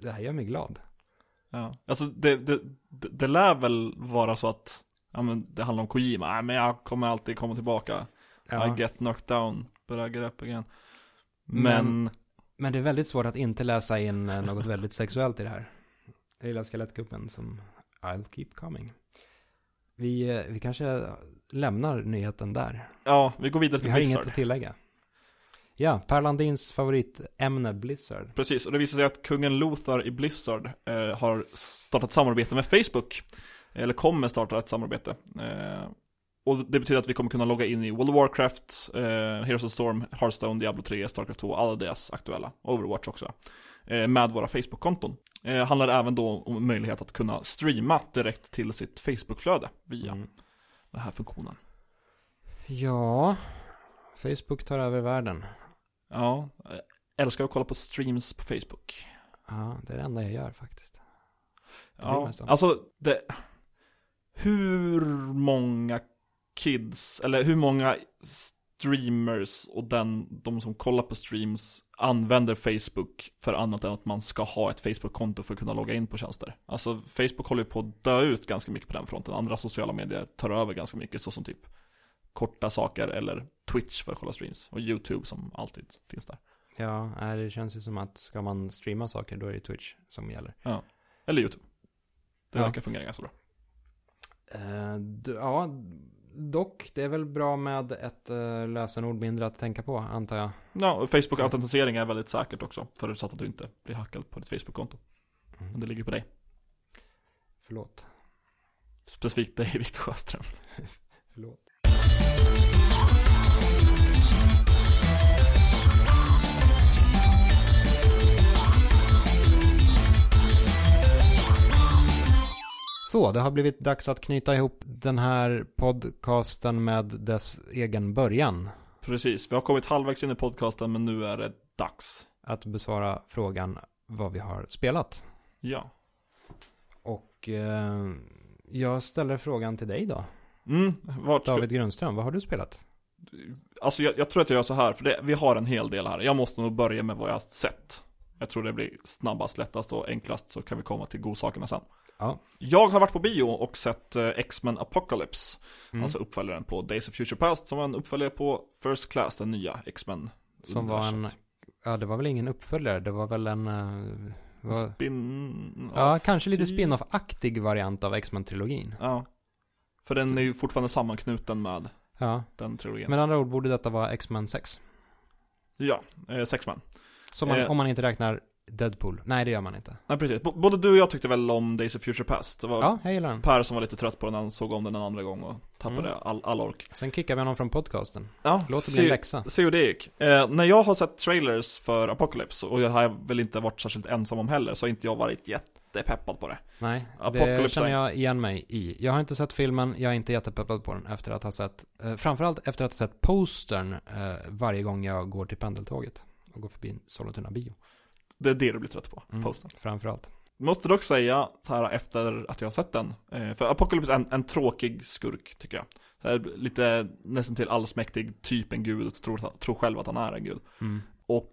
det här gör mig glad. Ja, alltså det, det, det, det lär väl vara så att, ja men det handlar om Kojima, nej men jag kommer alltid komma tillbaka. Ja, I get knocked down, but I get up again. Men, Men- men det är väldigt svårt att inte läsa in eh, något väldigt sexuellt i det här. Jag gillar skelettkuppen som I'll keep coming. Vi, eh, vi kanske lämnar nyheten där. ja, vi går vidare Vi till har Blizzard. inget att tillägga. Ja, Per Landins favoritämne Blizzard. Precis, och det visar sig att kungen Lothar i Blizzard eh, har startat samarbete med Facebook. Eller kommer starta ett samarbete. Eh, och det betyder att vi kommer kunna logga in i World of Warcraft, eh, Heroes of Storm, Hearthstone, Diablo 3, Starcraft 2, alla deras aktuella, Overwatch också. Eh, med våra Facebook-konton. Eh, handlar även då om möjlighet att kunna streama direkt till sitt Facebook-flöde via Mm. den här funktionen. Ja, Facebook tar över världen. Ja, eh, älskar att kolla på streams på Facebook. Ja, det är det enda jag gör faktiskt. Det Ja, alltså det Hur många kids, eller hur många streamers och den, de som kollar på streams använder Facebook för annat än att man ska ha ett Facebook-konto för att kunna logga in på tjänster. Alltså Facebook håller ju på att dö ut ganska mycket på den fronten. Andra sociala medier tar över ganska mycket, så som typ korta saker eller Twitch för att kolla streams. Och YouTube som alltid finns där. Ja, det känns ju som att ska man streama saker då är det Twitch som gäller. Eller YouTube. Det Ja. verkar fungera ganska bra. D- ja, dock, det är väl bra med ett uh, lösenord mindre att tänka på, antar jag. Ja, och Facebook-autentisering är väldigt säkert också. Förutsatt att du inte blir hackad på ditt Facebook-konto. Mm. Men det ligger på dig. Förlåt. Specifikt dig, Viktor Sjöström. [laughs] Förlåt. Så, det har blivit dags att knyta ihop den här podcasten med dess egen början. Precis, vi har kommit halvvägs in i podcasten men nu är det dags. Att besvara frågan vad vi har spelat. Ja. Och eh, jag ställer frågan till dig då. Mm, vart. David Grundström, vad har du spelat? Alltså jag, jag tror att jag gör så här, för det, vi har en hel del här. Jag måste nog börja med vad jag har sett. Jag tror det blir snabbast, lättast och enklast så kan vi komma till godsakerna sen. Ja. Jag har varit på bio och sett eh, X-Men Apocalypse. Mm. Alltså uppföljaren på Days of Future Past som var en uppföljare på First Class, den nya X-Men. Som var en, ja det var väl ingen uppföljare, det var väl en, eh, var, Spin... ja kanske lite typ. spin-off-aktig variant av X-Men-trilogin. Ja. För den är ju fortfarande sammanknuten med Ja, den trilogin. med andra ord borde detta vara X-Men 6. Ja, eh, man, Eh. om man inte räknar Deadpool. Nej, det gör man inte. Nej precis, B- både du och jag tyckte väl om Days of Future Past. Det var Ja, jag gillar den. Per som var lite trött på den, han såg om den en andra gång och tappade Mm. all, all ork. Sen kickar vi honom från podcasten. Ja, Låt det bli en läxa. Se hur det gick. Eh, när jag har sett trailers för Apocalypse, och jag har väl inte varit särskilt ensam om heller, så har inte jag varit jättepeppad på det. Nej, det Apocalypse känner är- jag igen mig i. Jag har inte sett filmen, jag är inte jättepeppad på den efter att ha sett, eh, framförallt efter att ha sett postern eh, varje gång jag går till pendeltåget och går förbi Sollentuna bio. Det är det du blir trött på, Mm, posten. Framförallt. Måste dock säga, så här efter att jag har sett den, eh, för Apocalypse är en, en tråkig skurk, tycker jag. Så här, lite nästan till allsmäktig, typ en gud, och tror, tror själv att han är en gud. Mm. Och,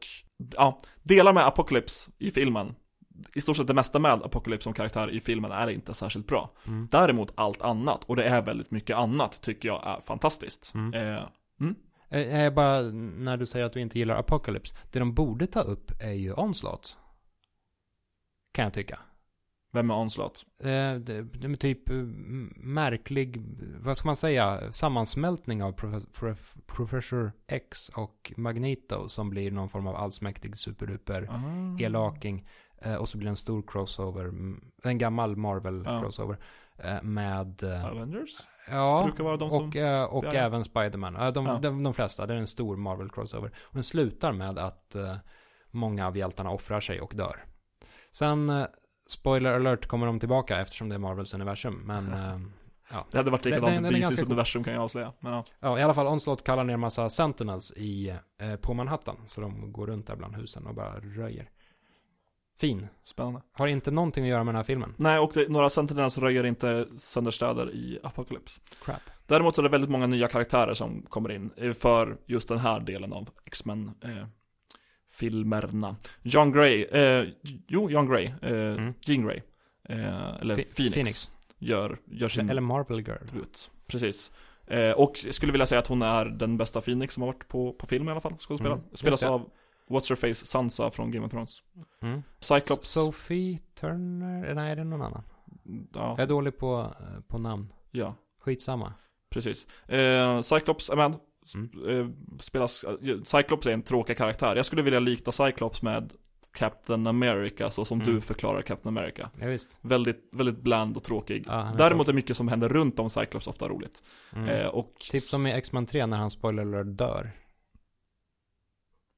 ja, delar med Apocalypse i filmen, i stort sett det mesta med Apocalypse som karaktär i filmen är inte särskilt bra. Mm. Däremot allt annat, och det är väldigt mycket annat, tycker jag är fantastiskt. Mm. Eh, Eh, eh, bara när du säger att du inte gillar Apocalypse. Det de borde ta upp är ju Onslaught. Kan jag tycka. vem är Onslaught? Eh, det, det är typ eh, märklig, vad ska man säga, sammansmältning av Profe- Prof- Professor X och Magneto som blir någon form av allsmäktig superduper Ah. elaking. Eh, och så blir det en stor crossover, mm, en gammal Marvel Ja. Eh, med, eh, Avengers? ja, Brukar vara de som... och, eh, och Ja. även Spiderman. De, Ja. de, de flesta, det är en stor Marvel crossover. Och den slutar med att många av hjältarna offrar sig och dör. Sen, spoiler alert, kommer de tillbaka eftersom det är Marvels universum. Men, [laughs] Ja. Det hade varit likadant i DC's cool. universum kan jag avslöja. Men ja. Ja, i alla fall Onslaught kallar ner en massa Sentinels i, eh, på Manhattan. Så de går runt där bland husen och bara röjer. Fin. Spännande. Har inte någonting att göra med den här filmen. Nej, och det, några Sentinels röjer inte sönderstäder i Apocalypse. Crap. Däremot så är det väldigt många nya karaktärer som kommer in eh, för just den här delen av X-Men eh, filmerna. John Grey, eh, jo, John Grey, eh, Mm. Jean Grey, eh, eller Ph- Phoenix, Phoenix. Gör, gör sin Eller Marvel Girl. debut. Precis. Eh, och skulle vilja säga att hon är den bästa Phoenix som har varit på, på film i alla fall, skådespelaren. Mm, Spelas av What's Her Face Sansa från Game of Thrones. Mm. Cyclops, Sophie Turner? Nej, är det någon annan? ja, Jag är dålig på, eh, på namn. ja, Skitsamma. precis. Eh, Cyclops med. S- Mm. eh, spelas, eh, Cyclops är en tråkig karaktär. Jag skulle vilja likna Cyclops med Captain America, så som Mm. du förklarar Captain America. Ja, visst. Väldigt, väldigt bland och tråkig. Ja, är Däremot tråkig. är mycket som händer runt om Cyclops ofta roligt. Mm. Eh, och Typ som i X-Men 3 när han spoiler alert dör.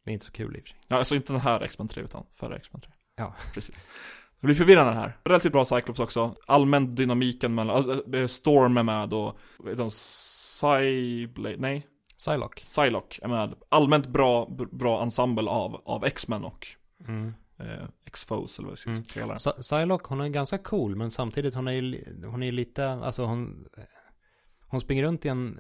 Det är inte så kul i och för sig. Ja, alltså inte den här X-Men 3 utan förra X-Men 3. Ja. Precis. Det blir förvirrande här. Relativt bra Cyclops också. Allmän dynamiken mellan, alltså, eh, Storm är med och, hon, Cyblade, nej, Psylocke. Psylocke är med. Allmänt bra, bra ensemble av, av X-Men och Mm. eh, X-Foes eller vad vi ska Mm. kalla det. Psy- Psylocke, hon är ganska cool, men samtidigt hon är ju hon är lite, alltså hon, hon springer runt i en,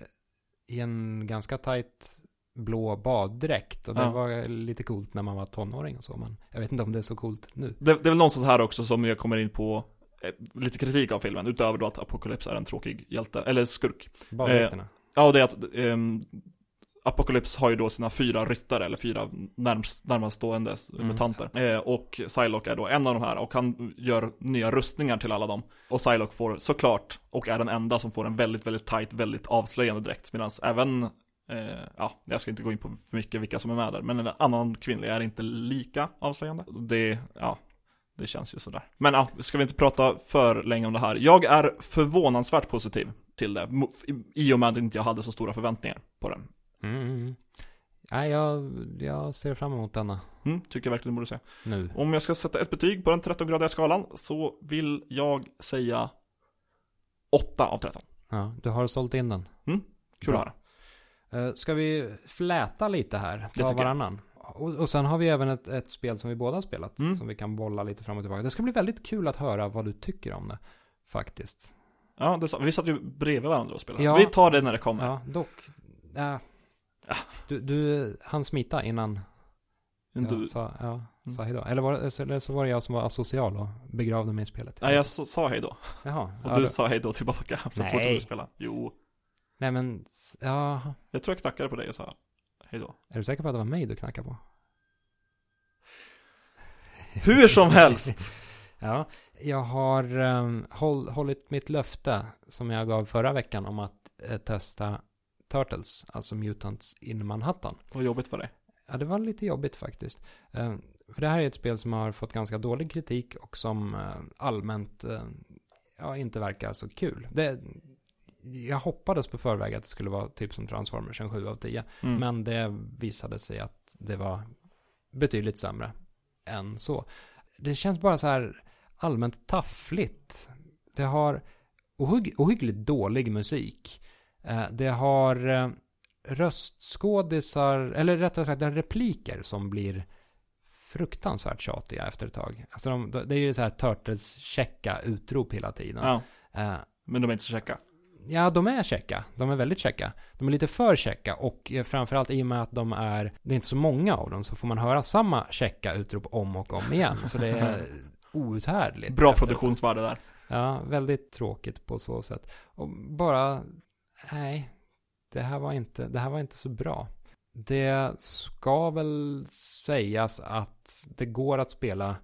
i en ganska tajt blå baddräkt och det Ja. var lite coolt när man var tonåring och så, men jag vet inte om det är så coolt nu. Det, det är väl någonstans här också som jag kommer in på eh, lite kritik av filmen, utöver då att Apocalypse är en tråkig hjälte, eller skurk. Baddräkterna. Ja, det är att ehm, Apocalypse har ju då sina fyra ryttare, eller fyra närmst, närmast stående Mm. mutanter. Eh, och Psylocke är då en av de här, och han gör nya rustningar till alla dem. Och Psylocke får såklart, och är den enda som får en väldigt, väldigt tight, väldigt avslöjande dräkt. Medan även, eh, ja, jag ska inte gå in på för mycket vilka som är med där, men en annan kvinnlig är inte lika avslöjande. Det, ja, det känns ju sådär. Men ja, ska vi inte prata för länge om det här. Jag är förvånansvärt positiv till det, i- och med att inte jag hade så stora förväntningar på den. Mm. Mm. Nej, jag, jag ser fram emot denna Mm, tycker jag verkligen borde säga. nu. Om jag ska sätta ett betyg på den 13-gradiga skalan så vill jag säga 8 av 13. Ja, du har sålt in den. Kul Bra. att höra. Uh, ska vi fläta lite här? tycker Ta jag. varannan. Och, och sen har vi även ett, ett spel som vi båda har spelat. Mm. Som vi kan bolla lite fram och tillbaka. Det ska bli väldigt kul att höra vad du tycker om det. Faktiskt. Ja, det, vi satt ju bredvid varandra och spelade. Ja. Vi tar det när det kommer. Ja, dock. äh, Ja. du, du han smita innan Men jag du, sa, ja, Mm. sa hejdå. Eller, var, det- eller så var det jag som var asocial och begravde mig i spelet. nej, jag sa- sa hej då. Jaha. Och ja, du då- sa hej då tillbaka. Så Nej. fortsatte du spela. Jo, Nej men, ja. jag tror jag knackade på dig och sa hej då. Är du säker på att det var mig du knackade på? Hur som helst. [laughs] Ja, jag har um, håll, hållit mitt löfte som jag gav förra veckan om att eh, testa Turtles, alltså Mutants in Manhattan. Vad jobbigt för dig. Ja, det var lite jobbigt faktiskt. Eh, för det här är ett spel som har fått ganska dålig kritik och som eh, allmänt eh, ja, inte verkar så kul. Det, jag hoppades på förväg att det skulle vara typ som Transformers, en 7 av 10. Mm. Men det visade sig att det var betydligt sämre än så. Det känns bara så här allmänt taffligt. Det har ohyg- ohyggligt dålig musik. Eh, Det har eh, röstskådisar, eller rättare sagt har repliker som blir fruktansvärt tjatiga efter ett tag. Alltså de, det är ju så här Turtles-checka utrop hela tiden. Ja, Eh, men de är inte så käcka. Ja, de är checka. De är väldigt checka. De är lite för checka och eh, framförallt i och med att de är, det är inte så många av dem, så får man höra samma checka utrop om och om igen. Så det är [laughs] outhärdligt. Bra produktionsvärde där. Ja, väldigt tråkigt på så sätt. Och bara, nej, det här var inte, det här var inte så bra. Det ska väl sägas att det går att spela,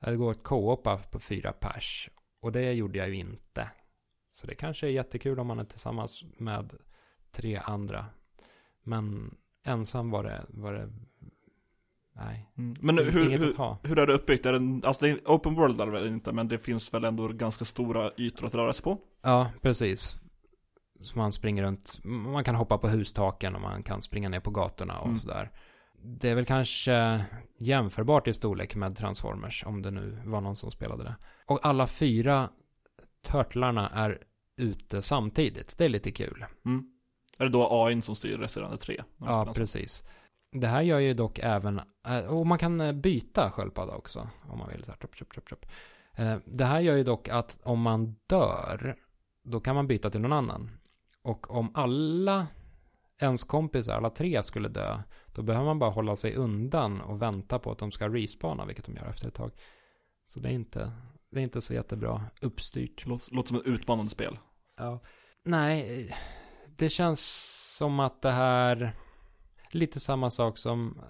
det går att co-opa på fyra pers. Och det gjorde jag ju inte. Så det kanske är jättekul om man är tillsammans med tre andra. Men ensam var det, var det, nej. Mm. Men hur, hur, hur är det uppbyggt? Är det, alltså det är open world är det väl inte, men det finns väl ändå ganska stora ytor att röra sig på? Ja, precis. Så man springer runt, man kan hoppa på hustaken och man kan springa ner på gatorna och Mm. sådär. Det är väl kanske jämförbart i storlek med Transformers, om det nu var någon som spelade det. Och alla fyra Turtlarna är ute samtidigt. Det är lite kul. Mm. Är det då AI som styr Resident 3? Ja, precis. Det här gör ju dock även, eh, och man kan eh, byta sköldpadda också om man vill. Trup. Det här gör ju dock att om man dör, då kan man byta till någon annan. Och om alla ens kompisar, alla tre skulle dö, då behöver man bara hålla sig undan och vänta på att de ska respawna, vilket de gör efter ett tag. Så det är inte, det är inte så jättebra uppstyrt. Låter, låter som ett utmanande spel. Ja. Nej, det känns som att det här, lite samma sak som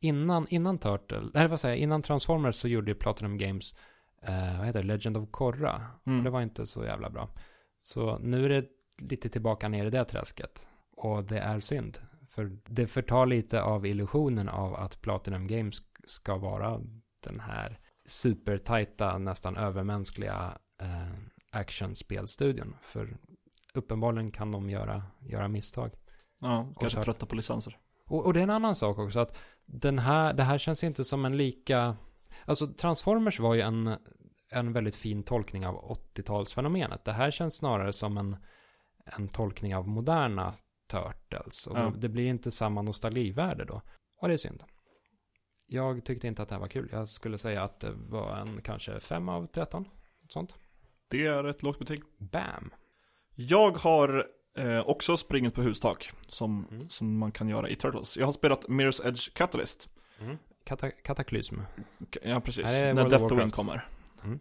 innan, innan Turtle, eller vad säger jag, innan Transformers så gjorde ju Platinum Games, eh, vad heter det, Legend of Korra. Mm. Och det var inte så jävla bra. Så nu är det lite tillbaka ner i det träsket. Och det är synd. För det förtar lite av illusionen av att Platinum Games ska vara den här supertajta, nästan övermänskliga eh, actionspelstudion. För uppenbarligen kan de göra, göra misstag. Ja, kanske trötta på licenser. Och, och, det är en annan sak också, att den här, det här känns inte som en lika... Alltså Transformers var ju en, en väldigt fin tolkning av 80-talsfenomenet. Det här känns snarare som en, en tolkning av moderna Turtles. Och ja. det blir inte samma nostalgivärde då. Och det är synd. Jag tyckte inte att det här var kul. Jag skulle säga att det var en kanske 5 av 13. Sånt. Det är ett lågt betyg. Bam. Jag har eh, också springit på hustak. Som, mm. som man kan göra i Turtles. Jag har spelat Mirror's Edge Catalyst. Mm. Kata kataklysm. Ja, precis. När Deathwing kommer. Mm.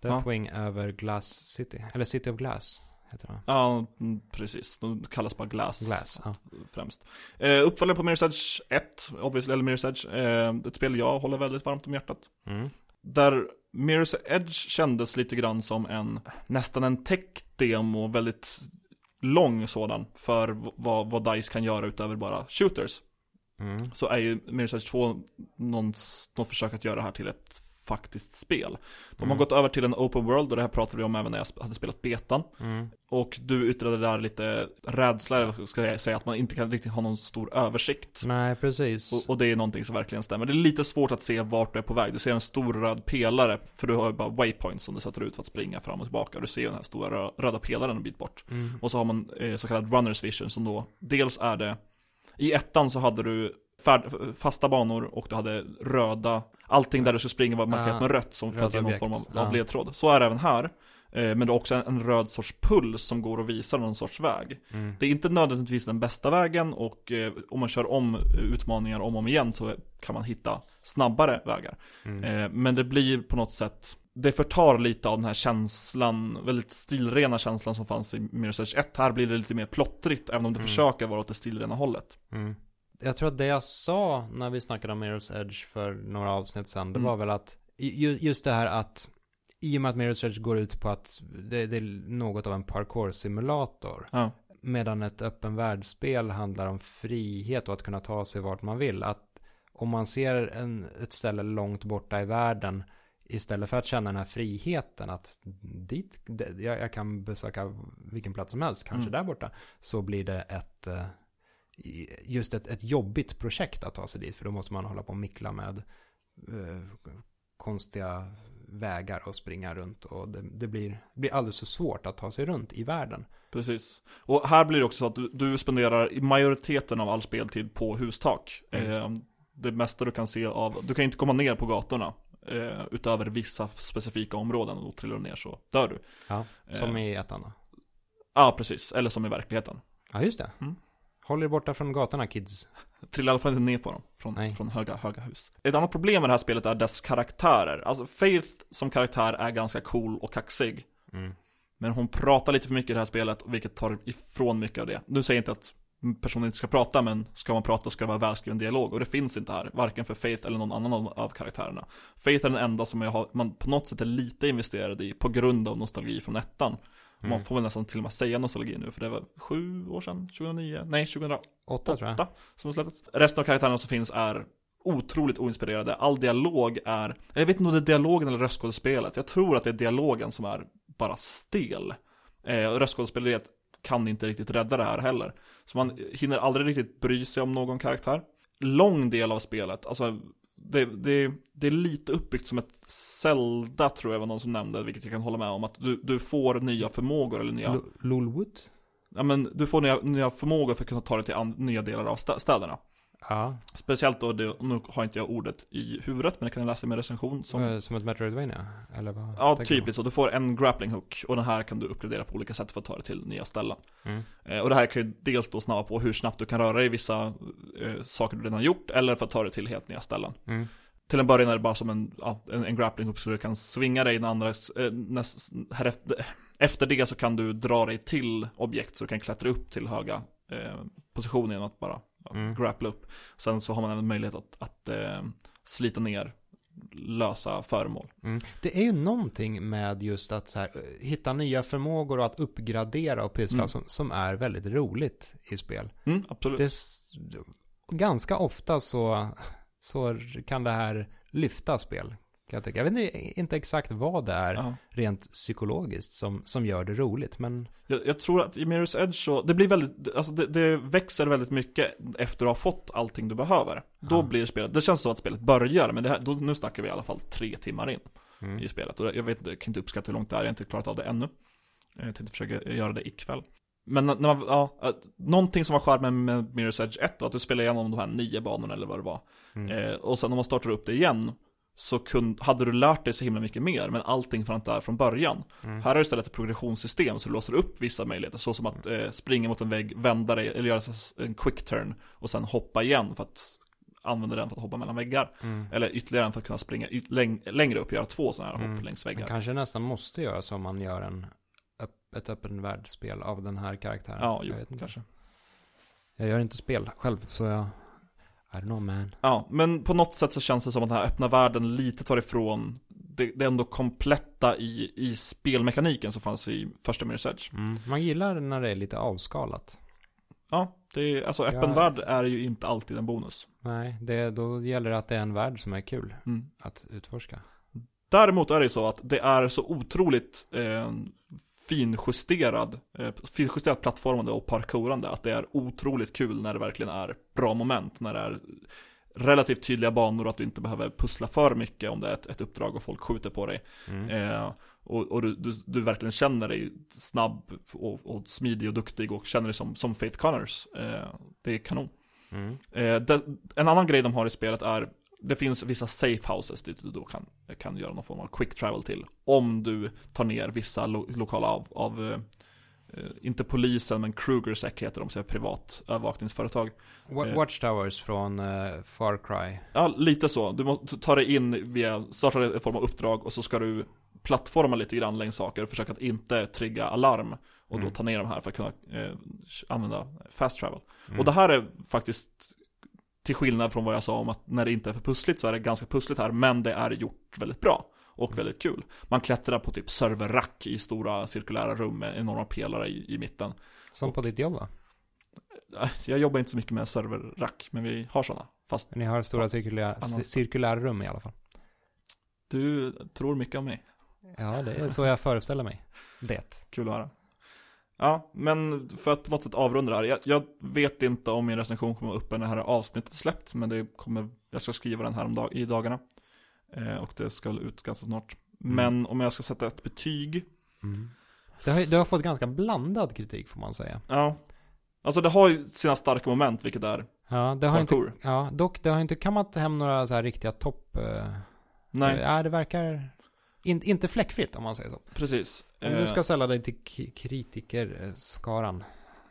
Deathwing ja. över Glass City. Eller City of Glass heter det. Ja, mm, precis. De kallas bara Glass. Glass, ja. Främst. Eh, uppföljare på Mirror's Edge 1, obviously, eller Mirror's Edge. Eh, ett spel jag håller väldigt varmt om hjärtat. Mm. Där Mirror's Edge kändes lite grann som en, nästan en tech-demo, väldigt lång sådan, för vad, vad DICE kan göra utöver bara shooters. Mm. Så är ju Mirror's Edge 2 någon, något försök att göra det här till ett faktiskt spel. De har mm. gått över till en open world och det här pratade vi om även när jag hade spelat betan. Mm. Och du yttrade där lite rädsla, ska jag säga, att man inte kan riktigt ha någon stor översikt. Nej, precis. Och, och, det är någonting som verkligen stämmer. Det är lite svårt att se vart du är på väg. Du ser en stor röd pelare, för du har ju bara waypoints som du sätter ut för att springa fram och tillbaka. Du ser ju den här stora röda pelaren en bit bort. Mm. Och så har man eh, så kallad runners vision som då, dels är det i ettan så hade du fasta banor och du hade röda Allting där du ska springa var markerat med rött som ge någon form av, av ledtråd Så är det även här eh, men det är också en, röd sorts puls som går och visar någon sorts väg. Mm. Det är inte nödvändigtvis den bästa vägen och eh, om man kör om utmaningar om och om igen så kan man hitta snabbare vägar. Mm. Eh, men det blir på något sätt det förtar lite av den här känslan, väldigt stilrena känslan som fanns i Mirror's Edge 1. Här blir det lite mer plottrigt, även om det mm. försöker vara åt det stilrena hållet. Jag tror att det jag sa när vi snackade om Mirror's Edge för några avsnitt sedan, det mm. var väl att just det här att i och med att Mirror's Edge går ut på att det, det är något av en parkour-simulator. Ja. Medan ett öppen världsspel handlar om frihet och att kunna ta sig vart man vill. Att om man ser en, ett ställe långt borta i världen istället för att känna den här friheten att dit, jag, jag kan besöka vilken plats som helst, kanske mm. där borta, så blir det ett, eh, just ett, ett jobbigt projekt att ta sig dit. För då måste man hålla på och mickla med eh, konstiga vägar och springa runt. Och det, det, blir, blir alldeles för svårt att ta sig runt i världen. Precis. Och här blir det också så att du, du spenderar majoriteten av all speltid på hustak. Mm. Eh, det mesta du kan se av, du kan inte komma ner på gatorna. Eh, utöver vissa specifika områden och då trillar du ner så dör du. Ja, som eh, i ettan Ja, precis. Eller som i verkligheten. Ja, just det. Mm. Håll er borta från gatorna kids. [laughs] Trilla i alla fall inte ner på dem från, från höga, höga hus. Ett annat problem med det här spelet är dess karaktärer. Alltså Faith som karaktär är ganska cool och kaxig. Mm. Men hon pratar lite för mycket i det här spelet, vilket tar ifrån mycket av det. Nu säger jag inte att personen inte ska prata, men ska man prata ska det vara välskriven dialog. Och det finns inte här, varken för Faith eller någon annan av karaktärerna. Faith är den enda som jag har, man på något sätt är lite investerad i, på grund av nostalgi från ettan. Mm. Man får väl nästan till och med säga nostalgi nu, för det var sju år sedan, 2009, nej 2008 Åtta, tror jag. som släpptes. Resten av karaktärerna som finns är otroligt oinspirerade. All dialog är, jag vet inte om det är dialogen eller röstskådespelet. Jag tror att det är dialogen som är bara stel. Eh, röstskådespeleriet kan inte riktigt rädda det här heller. Så man hinner aldrig riktigt bry sig om någon karaktär. Lång del av spelet, alltså det, det, det är lite uppbyggt som ett Zelda tror jag var någon som nämnde, vilket jag kan hålla med om. Att du, du får nya förmågor eller nya, Lolwood? ja men du får nya, nya förmågor för att kunna ta dig till an, nya delar av stä- städerna. Ja, Speciellt då, det, nu har inte jag ordet i huvudet, men det kan jag läsa i min recension. Som, som, som ett Metroidvania? Eller vad ja, typiskt så. Du får en grappling hook och den här kan du uppgradera på olika sätt för att ta dig till nya ställen. Mm. Eh, och det här kan ju dels då snabba på hur snabbt du kan röra dig i vissa eh, saker du redan har gjort, eller för att ta dig till helt nya ställen. Mm. Till en början är det bara som en, ja, en, en grappling hook så du kan svinga dig den andra, eh, näst, här efter, efter det så kan du dra dig till objekt så du kan klättra upp till höga eh, positioner genom att bara Mm. grappla upp. Sen så har man även möjlighet att, att eh, slita ner lösa föremål. Mm. Det är ju någonting med just att här, eh, hitta nya förmågor och att uppgradera och pyssla Mm. som, som är väldigt roligt i spel. Mm, absolut. Det ganska ofta så, så kan det här lyfta spel. Kan jag, tycka. jag vet inte, exakt vad det är Ja. rent psykologiskt som, som gör det roligt. Men Jag, jag tror att i Mirror's Edge så, det blir väldigt, alltså det, det växer väldigt mycket efter att ha fått allting du behöver. Då Ja. blir spelet, det känns som att spelet börjar, men det här, då, nu snackar vi i alla fall tre timmar in mm. i spelet. Och jag vet inte, jag kan inte uppskatta hur långt det är, jag har inte klarat av det ännu. Jag tänkte försöka göra det ikväll. Men när man, ja, någonting som var charmen med Mirror's Edge 1 var att du spelade igenom de här nio banorna eller vad det var. Mm. Eh, och sen när man startar upp det igen så kun, hade du lärt dig så himla mycket mer, men allting fanns där från början. Mm. Här är det istället ett progressionssystem, så du låser upp vissa möjligheter, så som att eh, springa mot en vägg, vända dig, eller göra en quick turn, och sen hoppa igen för att använda den för att hoppa mellan väggar. Mm. Eller ytterligare en för att kunna springa läng- längre upp och göra två sådana här Mm. hopp längs Man väggar. kanske nästan måste göra så om man gör en, ett öppen världsspel av den här karaktären. Ja, jo, jag, kanske. jag gör inte spel själv, så jag... I don't know man. Ja, men på något sätt så känns det som att den här öppna världen lite tar ifrån det, det ändå kompletta i, i spelmekaniken som fanns i första Mirror's Edge. Mm. Man gillar när det är lite avskalat. Ja, det är, alltså öppen Ja. värld är ju inte alltid en bonus. Nej, det, då gäller det att det är en värld som är kul Mm. att utforska. Däremot är det så att det är så otroligt eh, finjusterad, eh, finjusterat plattformande och parkourande att det är otroligt kul när det verkligen är bra moment, när det är relativt tydliga banor och att du inte behöver pussla för mycket om det är ett, ett uppdrag och folk skjuter på dig. Mm. Eh, och och du, du, du verkligen känner dig snabb och, och smidig och duktig och känner dig som, som Faith Connors. Eh, det är kanon. Mm. Eh, det, en annan grej de har i spelet är det finns vissa safe houses dit du då kan, kan göra någon form av quick travel till. Om du tar ner vissa lo, lokala av, av eh, eh, inte polisen men Krugersec heter de, så är privat övervakningsföretag. Eh. Watchtowers från eh, Far Cry. Ja, lite så. Du måste ta dig in via, starta en form av uppdrag och så ska du plattforma lite grann längs saker och försöka att inte trigga alarm. Och då Mm. ta ner de här för att kunna eh, använda fast travel. Mm. Och det här är faktiskt till skillnad från vad jag sa om att när det inte är för pussligt så är det ganska pussligt här, men det är gjort väldigt bra och Mm. väldigt kul. Man klättrar på typ serverrack i stora cirkulära rum med enorma pelare i, i mitten. Som på ditt jobb va? Äh, Jag jobbar inte så mycket med serverrack, men vi har sådana. Fast Ni har stora cirkulära, cirkulära rum i alla fall. du tror mycket om mig. Ja, det är så jag föreställer mig. Det. Kul att höra. Ja, men för att på något sätt avrunda det här. Jag, jag vet inte om min recension kommer upp när det här avsnittet släppt, men det kommer, jag ska skriva den här om dag, i dagarna. Eh, och det ska ut ganska snart. Mm. Men om jag ska sätta ett betyg, Mm. Det, har, det har fått ganska blandad kritik får man säga. ja. Alltså det har ju sina starka moment, vilket är Ja, det har inte, ja, dock det har inte kammat hem några så här riktiga topp... Eh, Nej, Ja, det verkar in, inte fläckfritt om man säger så. precis. Om du Eh, ska ställa dig till kritikerskaran.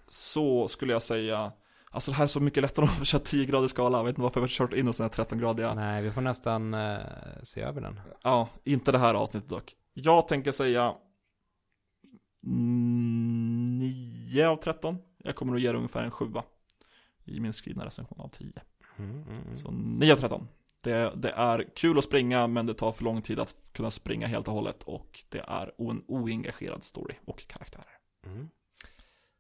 Så skulle jag säga, alltså det här är så mycket lättare att [laughs] köra 10 grader skala. Jag vet inte varför jag har kört in hos den här 13-gradiga. Nej, vi får nästan eh, se över den. Ja, inte det här avsnittet dock. Jag tänker säga 9 av 13. Jag kommer att ge det ungefär en 7 i min skrivna recension av 10. Mm, mm, mm. Så 9 av 13. Det, det är kul att springa men det tar för lång tid att kunna springa helt och hållet och det är en oengagerad story och karaktärer. Mm.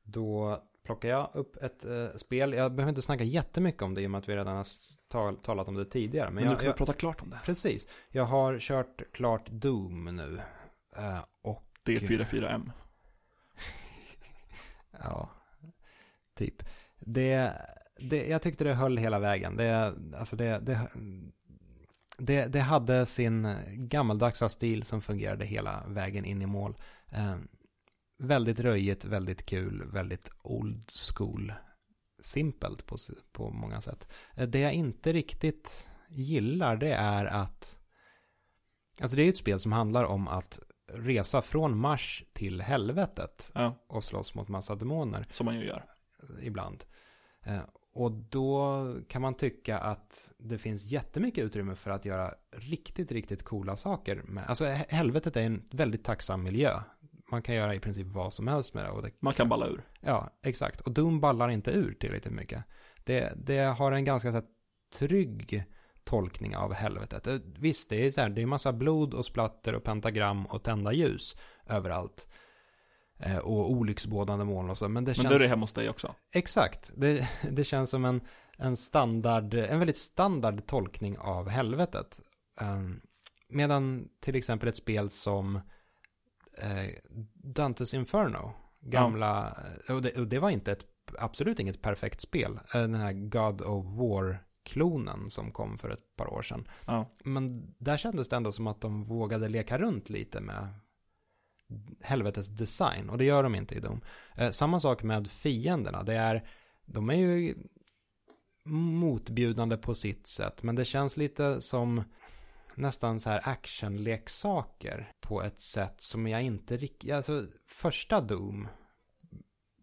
Då plockar jag upp ett eh, spel. Jag behöver inte snacka jättemycket om det i och med att vi redan har tal, talat om det tidigare. Men, Men, nu jag, kan jag, vi prata klart om det. precis. Jag har kört klart Doom nu. Eh, och Det är 44M. Ja, typ. Det, det, jag tyckte det höll hela vägen. Det, alltså det, det, det, det hade sin gammaldags stil som fungerade hela vägen in i mål. Eh, väldigt röjigt, väldigt kul, väldigt old school. Simpelt på, på många sätt. Eh, det jag inte riktigt gillar det är att Alltså det är ju ett spel som handlar om att resa från Mars till helvetet Ja, och slåss mot massa demoner som man ju gör. ibland. Och då kan man tycka att det finns jättemycket utrymme för att göra riktigt, riktigt coola saker. Med. Alltså he- helvetet är en väldigt tacksam miljö. Man kan göra i princip vad som helst med det. Och det Man kan balla ur. Ja, exakt. Och Doom ballar inte ur tillräckligt mycket. Det, det har en ganska så här, trygg tolkning av helvetet. Eh, Visst, det är så här, det är massa blod och splatter och pentagram och tända ljus överallt. Eh, och olycksbådande moln och så. Men det Men känns... det är det hemma hos dig också. Exakt. Det, [laughs] det känns som en, en standard, en väldigt standard tolkning av helvetet. Um, medan till exempel ett spel som eh, Dantes Inferno, gamla, och, det, och det var inte ett, absolut inget perfekt spel. Eh, Den här God of War-klonen som kom för ett par år sedan. Ja. Men där kändes det ändå som att de vågade leka runt lite med helvetes design. Och det gör de inte i Doom. Eh, samma sak med fienderna. Det är, de är ju motbjudande på sitt sätt. Men det känns lite som nästan så här actionleksaker på ett sätt som jag inte riktigt... Alltså första Doom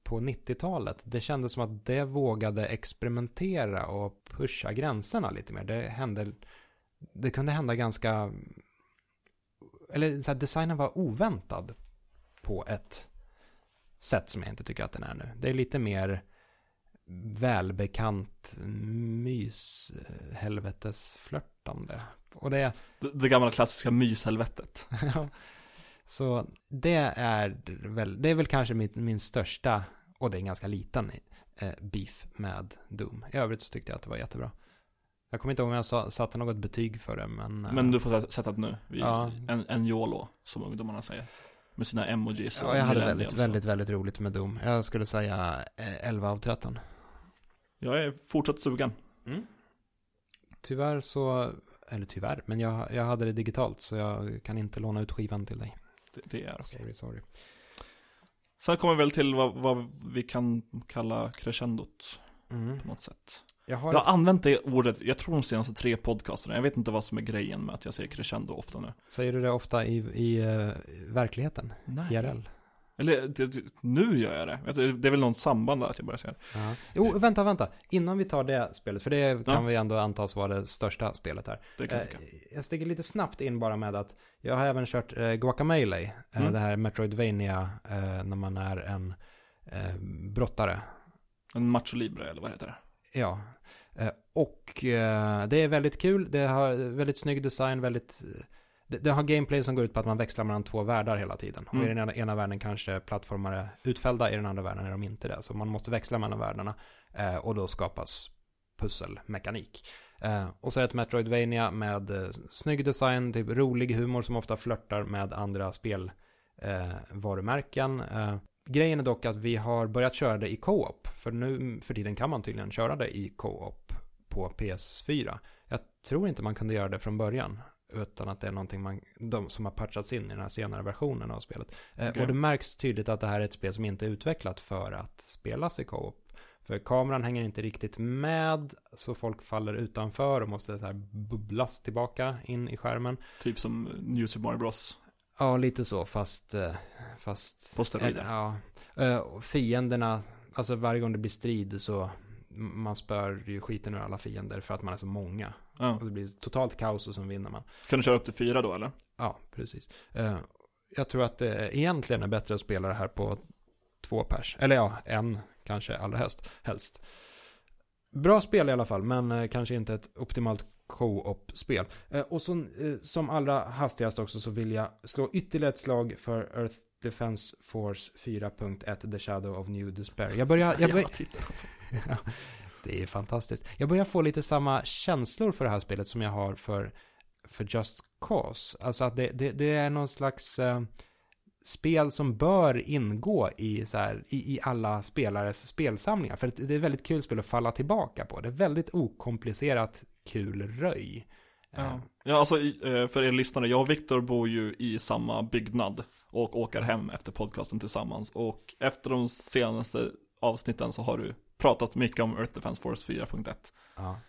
på 90-talet, det kändes som att det vågade experimentera och pusha gränserna lite mer. Det hände... Det kunde hända ganska... Eller så här, designen var oväntad på ett sätt som jag inte tycker att den är nu. Det är lite mer välbekant mys helvetesflörtande. Och det, Det, det gamla klassiska myshelvetet. [laughs] Så det är väl, det är väl kanske min, min största, och det är en ganska liten eh, beef med Doom. I övrigt så tyckte jag att det var jättebra. Jag kommer inte ihåg om jag sa, satte något betyg för det, men... eh, Men du får sätta- det nu. Vi, Ja. en, en YOLO, som ungdomarna säger. Med sina emojis Ja, jag hade väldigt, väldigt, väldigt roligt med Doom. Jag skulle säga eh, 11 av 13. Jag är fortsatt sugen. Tyvärr så, eller tyvärr, men jag, jag hade det digitalt så jag kan inte låna ut skivan till dig. Det, det är okej. Sorry, sorry. Sen kommer vi väl till vad, vad vi kan kalla crescendot Mm. på något sätt. Jag har, Jag har använt det ordet, jag tror de senaste tre podcasterna. Jag vet inte vad som är grejen med att jag säger crescendo ofta nu. säger du det ofta i, i eh, verkligheten? Nej. IRL? Eller det, nu gör jag det. Det är väl något samband där att jag börjar säga det. Ja. Jo, vänta, vänta. Innan vi tar det spelet, för det kan Ja. vi ändå antas vara det största spelet här. Det kan jag Eh, jag stiger lite snabbt in bara med att jag har även kört eh, Guacamelee, eh, Mm. det här Metroidvania, eh, när man är en eh, brottare. En macho libre eller vad heter det? Ja, eh, och eh, det är väldigt kul. Det har väldigt snygg design, väldigt... Det, det har gameplay som går ut på att man växlar mellan två världar hela tiden. Och i Mm. den ena, ena världen kanske plattformar är utfällda, i den andra världen är de inte det. Så man måste växla mellan världarna. Eh, och då skapas pusselmekanik. Eh, och så är det ett Metroidvania med eh, snygg design, typ rolig humor som ofta flörtar med andra spelvarumärken. Eh, varumärken. eh, Grejen är dock att vi har börjat köra det i co-op. För nu för tiden kan man tydligen köra det i co-op på PS4. Jag tror inte man kunde göra det från början. Utan att det är någonting man, de som har patchats in i den här senare versionen av spelet. Eh, Okej. Och det märks tydligt att det här är ett spel som inte är utvecklat för att spelas i co-op. För kameran hänger inte riktigt med, så folk faller utanför och måste så här bubblas tillbaka in i skärmen. Typ som New Super Mario Bros. Ja, lite så, fast... eh, fast På steroider. Ja. Eh, fienderna, alltså varje gång det blir strid så... Man spör ju skiten ur alla fiender för att man är så många. Ja. Och det blir totalt kaos och så vinner man. Kan du köra upp till fyra då eller? Ja, precis. Eh, jag tror att det egentligen är bättre att spela det här på två pers. Eller ja, en kanske allra helst. helst. Bra spel i alla fall, men kanske inte ett optimalt co-op-spel. Eh, och så, eh, som allra hastigast också så vill jag slå ytterligare ett slag för Earth Defense Force 4.1 The Shadow of New Despair. Jag börjar... Jag bör... Jävla titel. Ja, det är fantastiskt. Jag börjar få lite samma känslor för det här spelet som jag har för, för Just Cause. Alltså att det, det, det är någon slags eh, spel som bör ingå i, så här, i, i alla spelares spelsamlingar. För det är ett väldigt kul spel att falla tillbaka på. Det är väldigt okomplicerat kul röj. Ja, ja alltså eh, för er lyssnare, jag och Viktor bor ju i samma byggnad och åker hem efter podcasten tillsammans. Och efter de senaste avsnitten så har du pratat mycket om Earth Defense Force 4.1. Ja,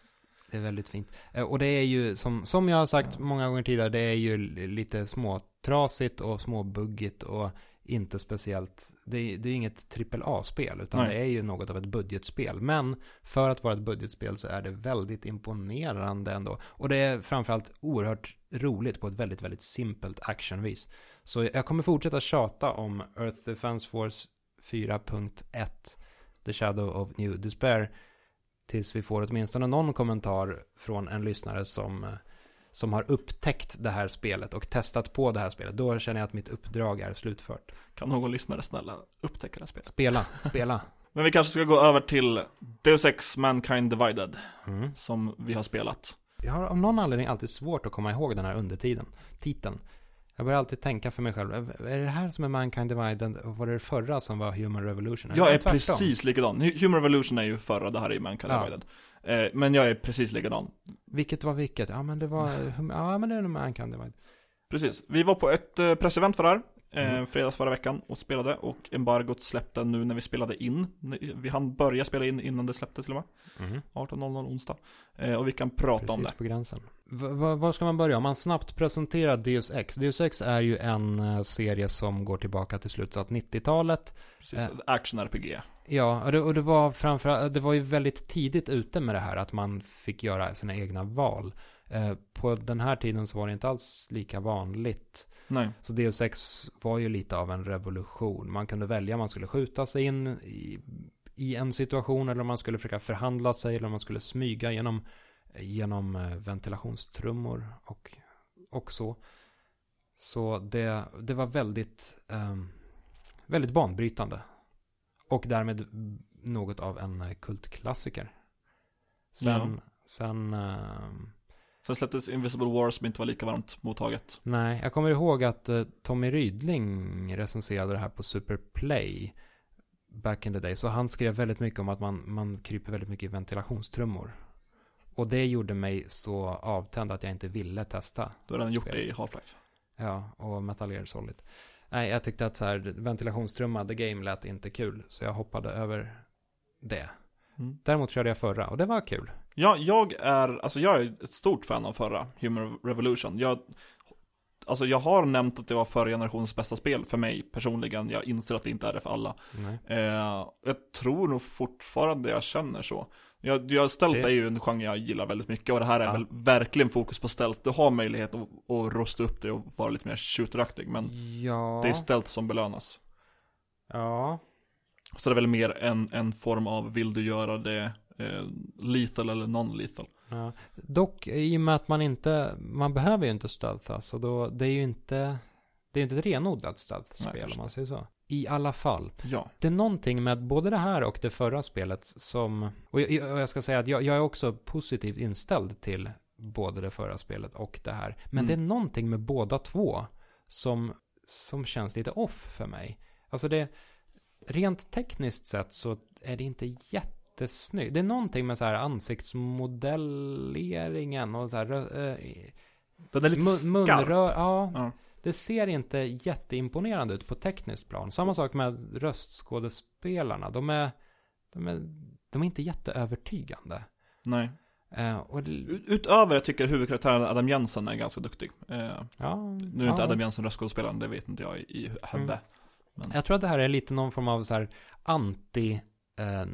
det är väldigt fint. Eh, Och det är ju, som, som jag har sagt många gånger tidigare, det är ju li- lite småtrasigt och småbuggigt och inte speciellt, det är, det är inget AAA-spel, utan Nej. det är ju något av ett budgetspel. Men för att vara ett budgetspel så är det väldigt imponerande ändå. Och det är framförallt oerhört roligt på ett väldigt, väldigt simpelt actionvis. Så jag kommer fortsätta tjata om Earth Defense Force 4.1, The Shadow of New Despair, tills vi får åtminstone någon kommentar från en lyssnare som, eh, som har upptäckt det här spelet och testat på det här spelet. Då känner jag att mitt uppdrag är slutfört. Kan någon lyssnare snälla upptäcka det här spelet? Spela, [laughs] spela. Men vi kanske ska gå över till Deus Ex Mankind Divided, Mm. som vi har spelat. Jag har av någon anledning alltid svårt att komma ihåg den här undertiden, titeln. Jag börjar alltid tänka för mig själv, är det här som är Mankind Divided och var det det förra som var Human Revolution? Eller Jag är tvärtom? precis likadan. Human Revolution är ju förra, det här är ju Mankind Ja. Divided. Eh, men jag är precis likadan. Vilket var vilket? Ja men det var, [laughs] ja men det är nog Mankind Divided. Precis. Vi var på ett eh, pressevent för det här, Mm. fredags förra veckan och spelade och embargot släppte nu när vi spelade in. Vi hann börja spela in innan det släppte till och med. Mhm. 18.00 onsdag. Eh, och vi kan prata om det. Precis på gränsen. V- v- var ska man börja? Om man snabbt presenterar Deus Ex. Deus Ex är ju en eh, serie som går tillbaka till slutet av 90-talet. Precis, Eh. action-RPG. Ja, och det, och det var framförallt, det var ju väldigt tidigt ute med det här att man fick göra sina egna val. Eh, på den här tiden så var det inte alls lika vanligt. Nej. Så Deus Ex var ju lite av en revolution. Man kunde välja om man skulle skjuta sig in i, i en situation eller om man skulle försöka förhandla sig eller om man skulle smyga genom, genom eh, ventilationstrummor och, och så. Så det, det var väldigt, ehm, väldigt banbrytande. Och därmed något av en eh, kultklassiker. Sen, sen ehm, Sen släpptes Invisible War som inte var lika varmt mottaget. Nej, jag kommer ihåg att eh, Tommy Rydling recenserade det här på Superplay back in the day. Så han skrev väldigt mycket om att man, man kryper väldigt mycket i ventilationstrummor. Och det gjorde mig så avtänd att jag inte ville testa. Då har den gjort det i Half-Life. Ja, och Metal Gear Solid. Nej, jag tyckte att så här, ventilationstrumma, the game lät inte kul. Så jag hoppade över det. Mm. Däremot körde jag förra och det var kul. Ja, jag är, alltså jag är ett stort fan av förra Human Revolution. Jag, alltså jag har nämnt att det var förra generationens bästa spel för mig personligen. Jag inser att det inte är det för alla. Eh, jag tror nog fortfarande jag känner så. Jag, jag stealth Det- är ju en genre jag gillar väldigt mycket och det här är Ja. väl verkligen fokus på stealth. Du har möjlighet att, att rusta upp det och vara lite mer shooteraktig, men Ja. det är stealth som belönas. Ja. Så det är väl mer en, en form av, vill du göra det eh, lethal eller non-lethal? Ja. Dock, i och med att man inte, man behöver ju inte stealtha, så då, det är ju inte, det är inte ett renodlat stealth-spel om man säger så. I alla fall. Ja. Det är någonting med både det här och det förra spelet som, och jag, och jag ska säga att jag, jag är också positivt inställd till både det förra spelet och det här. Men Mm. det är någonting med båda två som, som känns lite off för mig. Alltså det, rent tekniskt sett så är det inte jättesnyggt. Det är någonting med så här ansiktsmodelleringen och så här, eh, Den är lite mun, munrör, ja, Ja. det ser inte jätteimponerande ut på tekniskt plan. Samma sak med röstskådespelarna. De är, de är, de är inte jätteövertygande. Nej. Och det, Ut- Utöver jag tycker huvudkaraktären Adam Jensen är ganska duktig. Eh, ja, nu är inte ja. Adam Jensen röstskådespelaren, det vet inte jag i, i huvudet. Mm. Jag tror att det här är lite någon form av så här anti eh,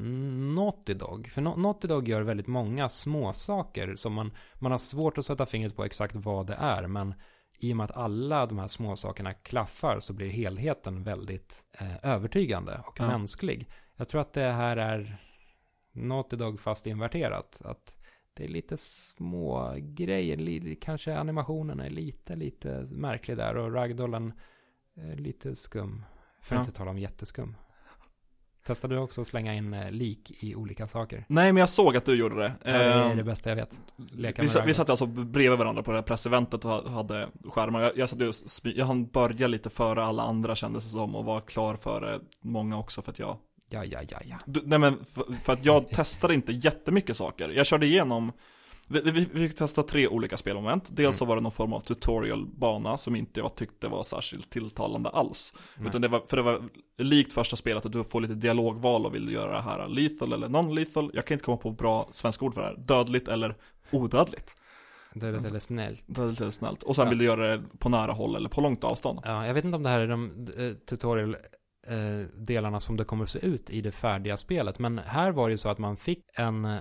Naughty Dog. För Na- Naughty Dog gör väldigt många små saker som man, man har svårt att sätta fingret på exakt vad det är. Men i och med att alla de här små sakerna klaffar så blir helheten väldigt eh, övertygande och Ja. mänsklig. Jag tror att det här är Naughty Dog fast inverterat. Att det är lite små grejer, kanske animationen är lite, lite märklig där och ragdollen är lite skum. För att Ja. inte tala om jätteskum. Testade du också att slänga in eh, lik i olika saker? Nej, men jag såg att du gjorde det. Ja, det är Eh, det bästa jag vet. Leka vi, vi satt alltså bredvid varandra på det här presseventet och ha- hade skärmar. Jag, jag satt och jag hann börja lite före alla andra kändes det som och var klar före många också för att jag Ja, ja, ja, ja. Du, nej men för, för att jag testade inte jättemycket saker. Jag körde igenom Vi, vi, fick testa tre olika spelmoment. Dels Mm. så var det någon form av tutorial-bana som inte jag tyckte var särskilt tilltalande alls. Nej. Utan det var, för det var likt första spelet att du får lite dialogval och vill göra det här lethal eller non-lethal. Jag kan inte komma på bra svenska ord för det här. Dödligt eller odödligt. Det är lite eller snällt. Dödligt eller snällt. Och sen Ja. vill du göra det på nära håll eller på långt avstånd. Ja, jag vet inte om det här är de eh, tutorial eh, delarna som det kommer att se ut i det färdiga spelet. Men här var det ju så att man fick en,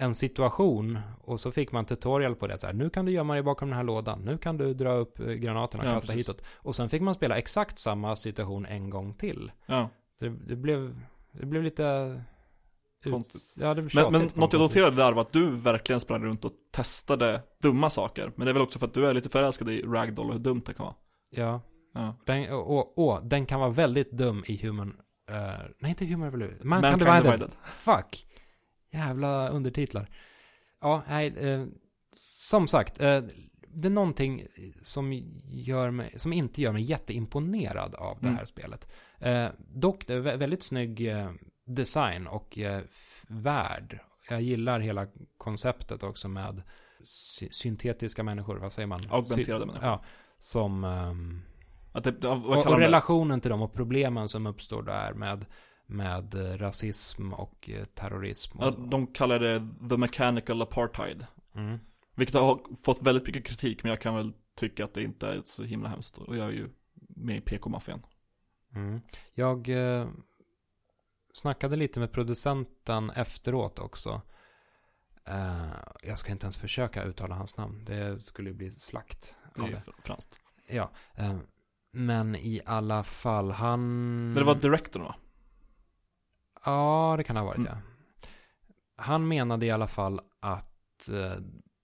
en situation och så fick man tutorial på det. Så här, nu kan du gömma dig bakom den här lådan. Nu kan du dra upp eh, granaterna och Ja, kasta precis. hitåt. Och sen fick man spela exakt samma situation en gång till. Ja. Så det, det blev, det blev lite... Konstigt. Ja, det Men, men något jag noterade där var att du verkligen sprang runt och testade dumma saker. Men det är väl också för att du är lite förälskad i ragdoll och hur dumt det kan vara. Ja. Ja. Den, och, och, den kan vara väldigt dum i Human... eh, nej, inte Human Revolution. Mankind, Mankind Divided. Divided. Fuck. Jävla undertitlar. Ja, nej, eh, som sagt. Eh, det är någonting som, gör mig, som inte gör mig jätteimponerad av det Mm. här spelet. Eh, dock, det är vä- väldigt snygg eh, design och eh, värld. Jag gillar hela konceptet också med sy- syntetiska människor, vad säger man? Augmenterade människor. Ja, som... Att det, och, och relationen till dem och problemen som uppstår där med, med eh, rasism och eh, terrorism. Och Ja, de kallar det the mechanical apartheid. Mm. Vilket har fått väldigt mycket kritik, men jag kan väl tycka att det inte är så himla hemskt. Och jag är ju med i PK-maffian. Mm. Jag eh, snackade lite med producenten efteråt också. Eh, jag ska inte ens försöka uttala hans namn. Det skulle bli slakt. Det är ju franskt. Ja, eh, men i alla fall, han... Men det var direktorn va? Ja, det kan det ha varit, Mm. ja. Han menade i alla fall att eh,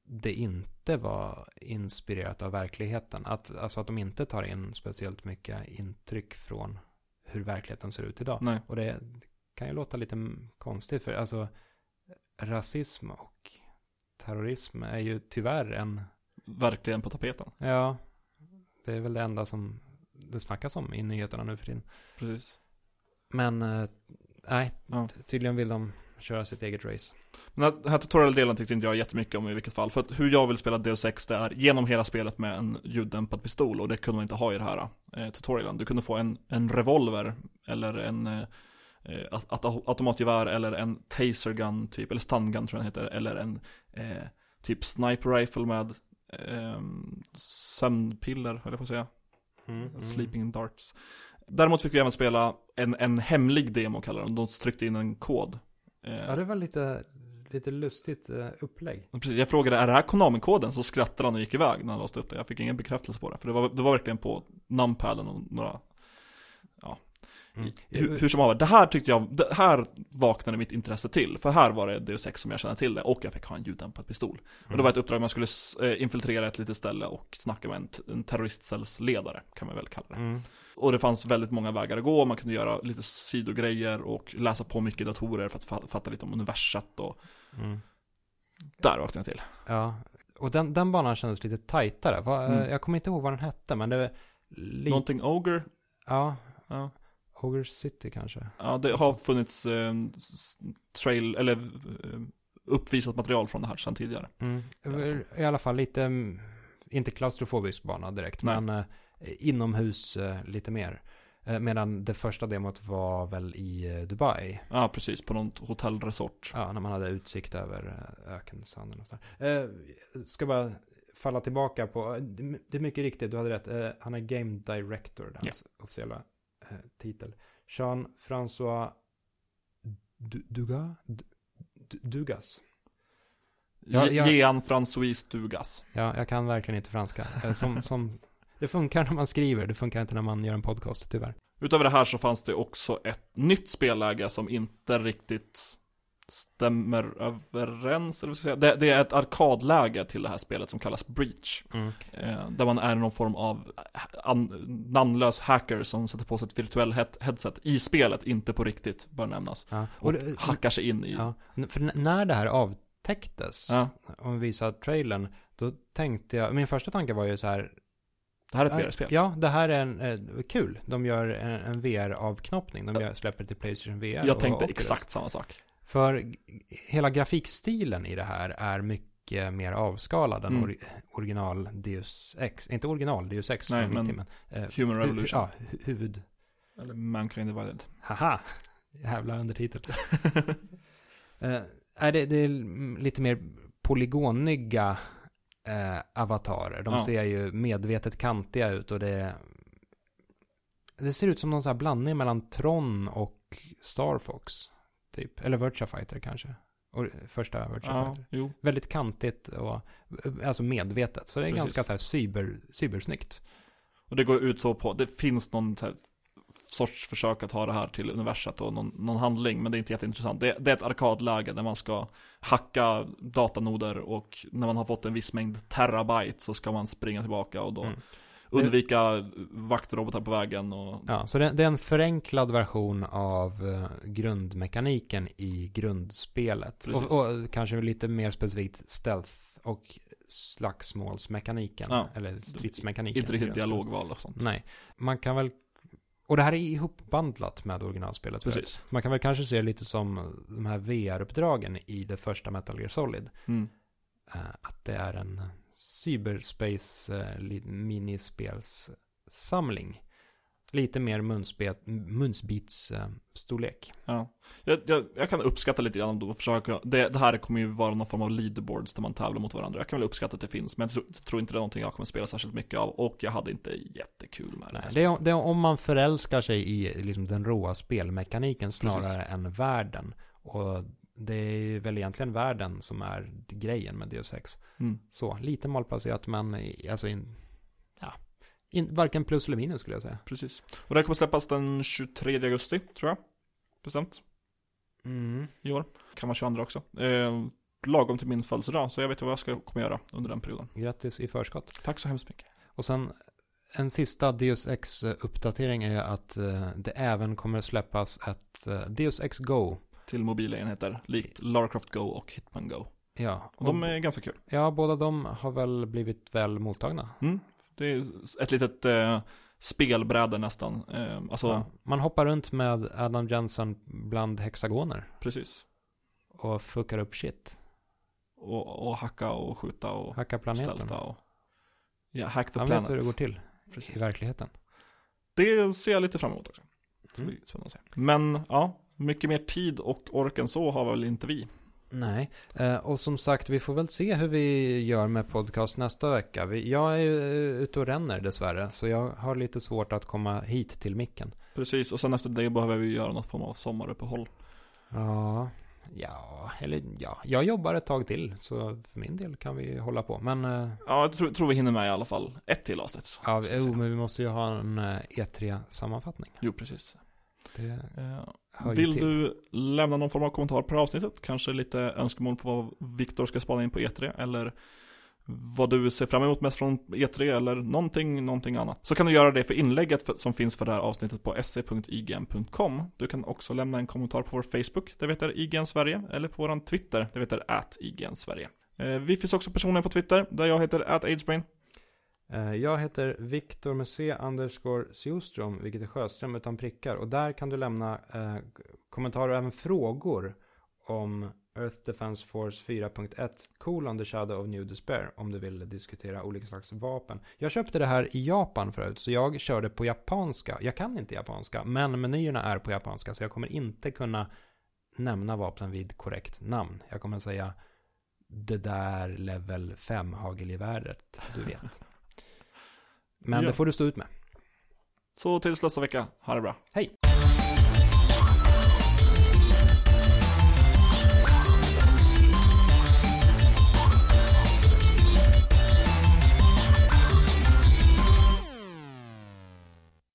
det inte var inspirerat av verkligheten. Att, alltså att de inte tar in speciellt mycket intryck från hur verkligheten ser ut idag. Nej. Och det kan ju låta lite konstigt, för alltså rasism och terrorism är ju tyvärr en, Verkligen på tapeten. ja, det är väl det enda som det snackas om i nyheterna nu för tiden. Precis. Men eh, nej, Ja. tydligen vill de köra sitt eget race. Men den här tutorial-delen tyckte inte jag jättemycket om i vilket fall. För att hur jag vill spela Deus Ex, det är genom hela spelet med en ljuddämpad pistol. Och det kunde man inte ha i det här eh, tutorialen. Du kunde få en, en revolver, eller en eh, eh, automatgevär, eller en taser gun typ, eller stun gun tror jag den heter. Eller en eh, typ sniper rifle med eh, sömnpiller, höll jag på att säga. Mm, Sleeping darts. Däremot fick vi även spela en, en hemlig demo kallar de. De tryckte in en kod. Eh, Ja, det var lite, lite lustigt eh, upplägg. Precis, jag frågade, är det här Konami-koden? Så skrattade han och gick iväg när han låste upp det. Jag fick ingen bekräftelse på det. För det var, det var verkligen på numpaden och några, Mm. hur, hur som haver. Det här tyckte jag, det här vaknade mitt intresse till. För här var det Deus Ex som jag kände till det. Och jag fick ha en ljuddämpad pistol. Och det var ett uppdrag man skulle eh, infiltrera ett litet ställe och snacka med en, en terroristcellsledare, kan man väl kalla det. Mm. Och det fanns väldigt många vägar att gå, man kunde göra lite sidogrejer och läsa på mycket datorer för att fa- fatta lite om universat och Mm. där vaknade jag till. Ja, och den, den banan kändes lite tajtare. Va, eh, Mm. Jag kommer inte ihåg vad den hette, men det var. Någonting Ogre, Ja, ja. Ogre City kanske. Ja, det har funnits eh, trail, eller eh, uppvisat material från det här sedan tidigare. Mm. I alla fall lite, mm, inte klaustrofobisk bana direkt, Nej. men eh, inomhus eh, lite mer. Eh, medan det första demot var väl i eh, Dubai. Ja, precis, på något hotellresort. Ja, när man hade utsikt över ökensanden och så. där. Eh, ska bara falla tillbaka på, det är mycket riktigt, du hade rätt. Han är Game Director, hans officiella eh, titel. Jean-François Du- Dugas? Du- Du- Dugas? Ja, Ge- ja. Jean François Dugas. Ja, jag kan verkligen inte franska. Eh, Som, som, det funkar när man skriver, det funkar inte när man gör en podcast, tyvärr. Utöver det här så fanns det också ett nytt spelläge som inte riktigt stämmer överens, eller vad ska jag säga. Det, det är ett arkadläge till det här spelet som kallas Breach. Eh, där man är någon form av namnlös hacker som sätter på sig ett virtuell head, headset i spelet, inte på riktigt, bör nämnas. Ja. Och, det- hackar sig in i. Ja, för när det här avtäcktes, Ja. om vi visar trailern, då tänkte jag, min första tanke var ju så här, Det här är ett VR-spel. Ja, det här är en, eh, kul. De gör en, en VR-avknoppning. De gör, släpper till Playstation VR. Jag och tänkte exakt samma sak. För hela grafikstilen i det här är mycket mer avskalad än Mm. ori- original Deus Ex. Inte original Deus Ex Nej, men 90, men... eh, Human hu- Revolution. Ja, hu- huvud... Eller Mankind Divided. Haha! Jävla undertitel. [laughs] Eh, är det, det är lite mer polygoniga eh, avatarer. De Ja. ser ju medvetet kantiga ut och det... Det ser ut som någon sån här blandning mellan Tron och Star Fox. Typ. Eller Virtua Fighter kanske. Och första Virtua ja, Fighter. jo. Väldigt kantigt och alltså medvetet. Så det är Precis. ganska så här cyber, cybersnyggt. Och det går ut så på, det finns någon här sorts försök att ha det här till universat och någon, någon handling, men det är inte jätteintressant. Det, det är ett arkadläge där man ska hacka datanoder och när man har fått en viss mängd terabyte så ska man springa tillbaka och då Mm. Undvika vaktrobotar på vägen och Ja, så det, det är en förenklad version av eh, grundmekaniken i grundspelet. Och, och kanske lite mer specifikt stealth och slagsmålsmekaniken. Ja. Eller stridsmekaniken. inte riktigt dialogval och sånt. Nej, man kan väl... Och det här är ihopbandlat med originalspelet. Precis. Man kan väl kanske se lite som de här VR-uppdragen i det första Metal Gear Solid. Mm. Eh, att det är en cyberspace uh, minispelssamling. Lite mer munsbits eh, storlek. Ja. Jag, jag, jag kan uppskatta lite grann om de försöker, det, det här kommer ju vara någon form av leaderboards där man tävlar mot varandra. Jag kan väl uppskatta att det finns, men jag tror, tror inte det är någonting jag kommer spela särskilt mycket av. Och jag hade inte jättekul med det. Nej, det, är, det är om man förälskar sig i liksom, den råa spelmekaniken snarare Precis. än världen. Och det är väl egentligen världen som är grejen med Deus Ex. Mm. Så, lite malplacerat men alltså in, ja, in, varken plus eller minus skulle jag säga. Precis. Och det här kommer släppas den 23 augusti, tror jag. Bestämt. Mm. I år. Kan vara 22 också. Eh, lagom till min födelsedag, så jag vet vad jag ska, kommer göra under den perioden. Grattis i förskott. Tack så hemskt mycket. Och sen en sista Deus Ex-uppdatering är att eh, det även kommer släppas ett eh, Deus Ex Go. Till mobila enheter, likt Lara Croft Go och Hitman Go. Ja, Och de är ganska kul. ja, båda de har väl blivit väl mottagna. Mm. Det är ett litet eh, spelbräde nästan. Eh, alltså, Ja. Man hoppar runt med Adam Jensen bland hexagoner precis. och fuckar upp shit. Och, och hacka och skjuta och Hackar planeten. och... Ja, hack the Han planet. vet hur det går till Precis. i verkligheten. Det ser jag lite fram emot också. Mm. Men ja, mycket mer tid och ork än så har väl inte vi. Nej, eh, och som sagt vi får väl se hur vi gör med podcast nästa vecka. Vi, jag är ju eh, ute och ränner dessvärre, så jag har lite svårt att komma hit till micken. Precis, och sen efter det behöver vi göra något form av sommaruppehåll. Ja, ja, eller ja, jag jobbar ett tag till, så för min del kan vi hålla på. Men, eh, Ja, jag tror, tror vi hinner med i alla fall ett till avsnitt. ja, jo, säga. men vi måste ju ha en eh, E3-sammanfattning. Jo, precis. Eh, vill till. du lämna någon form av kommentar på avsnittet? Kanske lite önskemål på vad Viktor ska spana in på E3 eller vad du ser fram emot mest från E3 eller någonting, någonting annat. Så kan du göra det för inlägget som finns för det här avsnittet på se.ign.com. Du kan också lämna en kommentar på vår Facebook, det heter IGN Sverige, eller på vår Twitter, det heter at IGN Sverige. Eh, vi finns också personligen på Twitter, där jag heter at Aidsbrain. Eh, jag heter Viktor med C underscore Sjöström, vilket är Sjöström utan prickar. Och där kan du lämna eh, kommentarer och även frågor om Earth Defense Force 4.1 colon the shadow of new despair om du vill diskutera olika slags vapen. Jag köpte det här i Japan förut, så jag körde på japanska. Jag kan inte japanska, men menyerna är på japanska, så jag kommer inte kunna nämna vapnen vid korrekt namn. Jag kommer säga det där level 5 hagelgeväret, du vet. [laughs] Men Ja. det får du stå ut med. Så tills nästa vecka, ha det bra. Hej!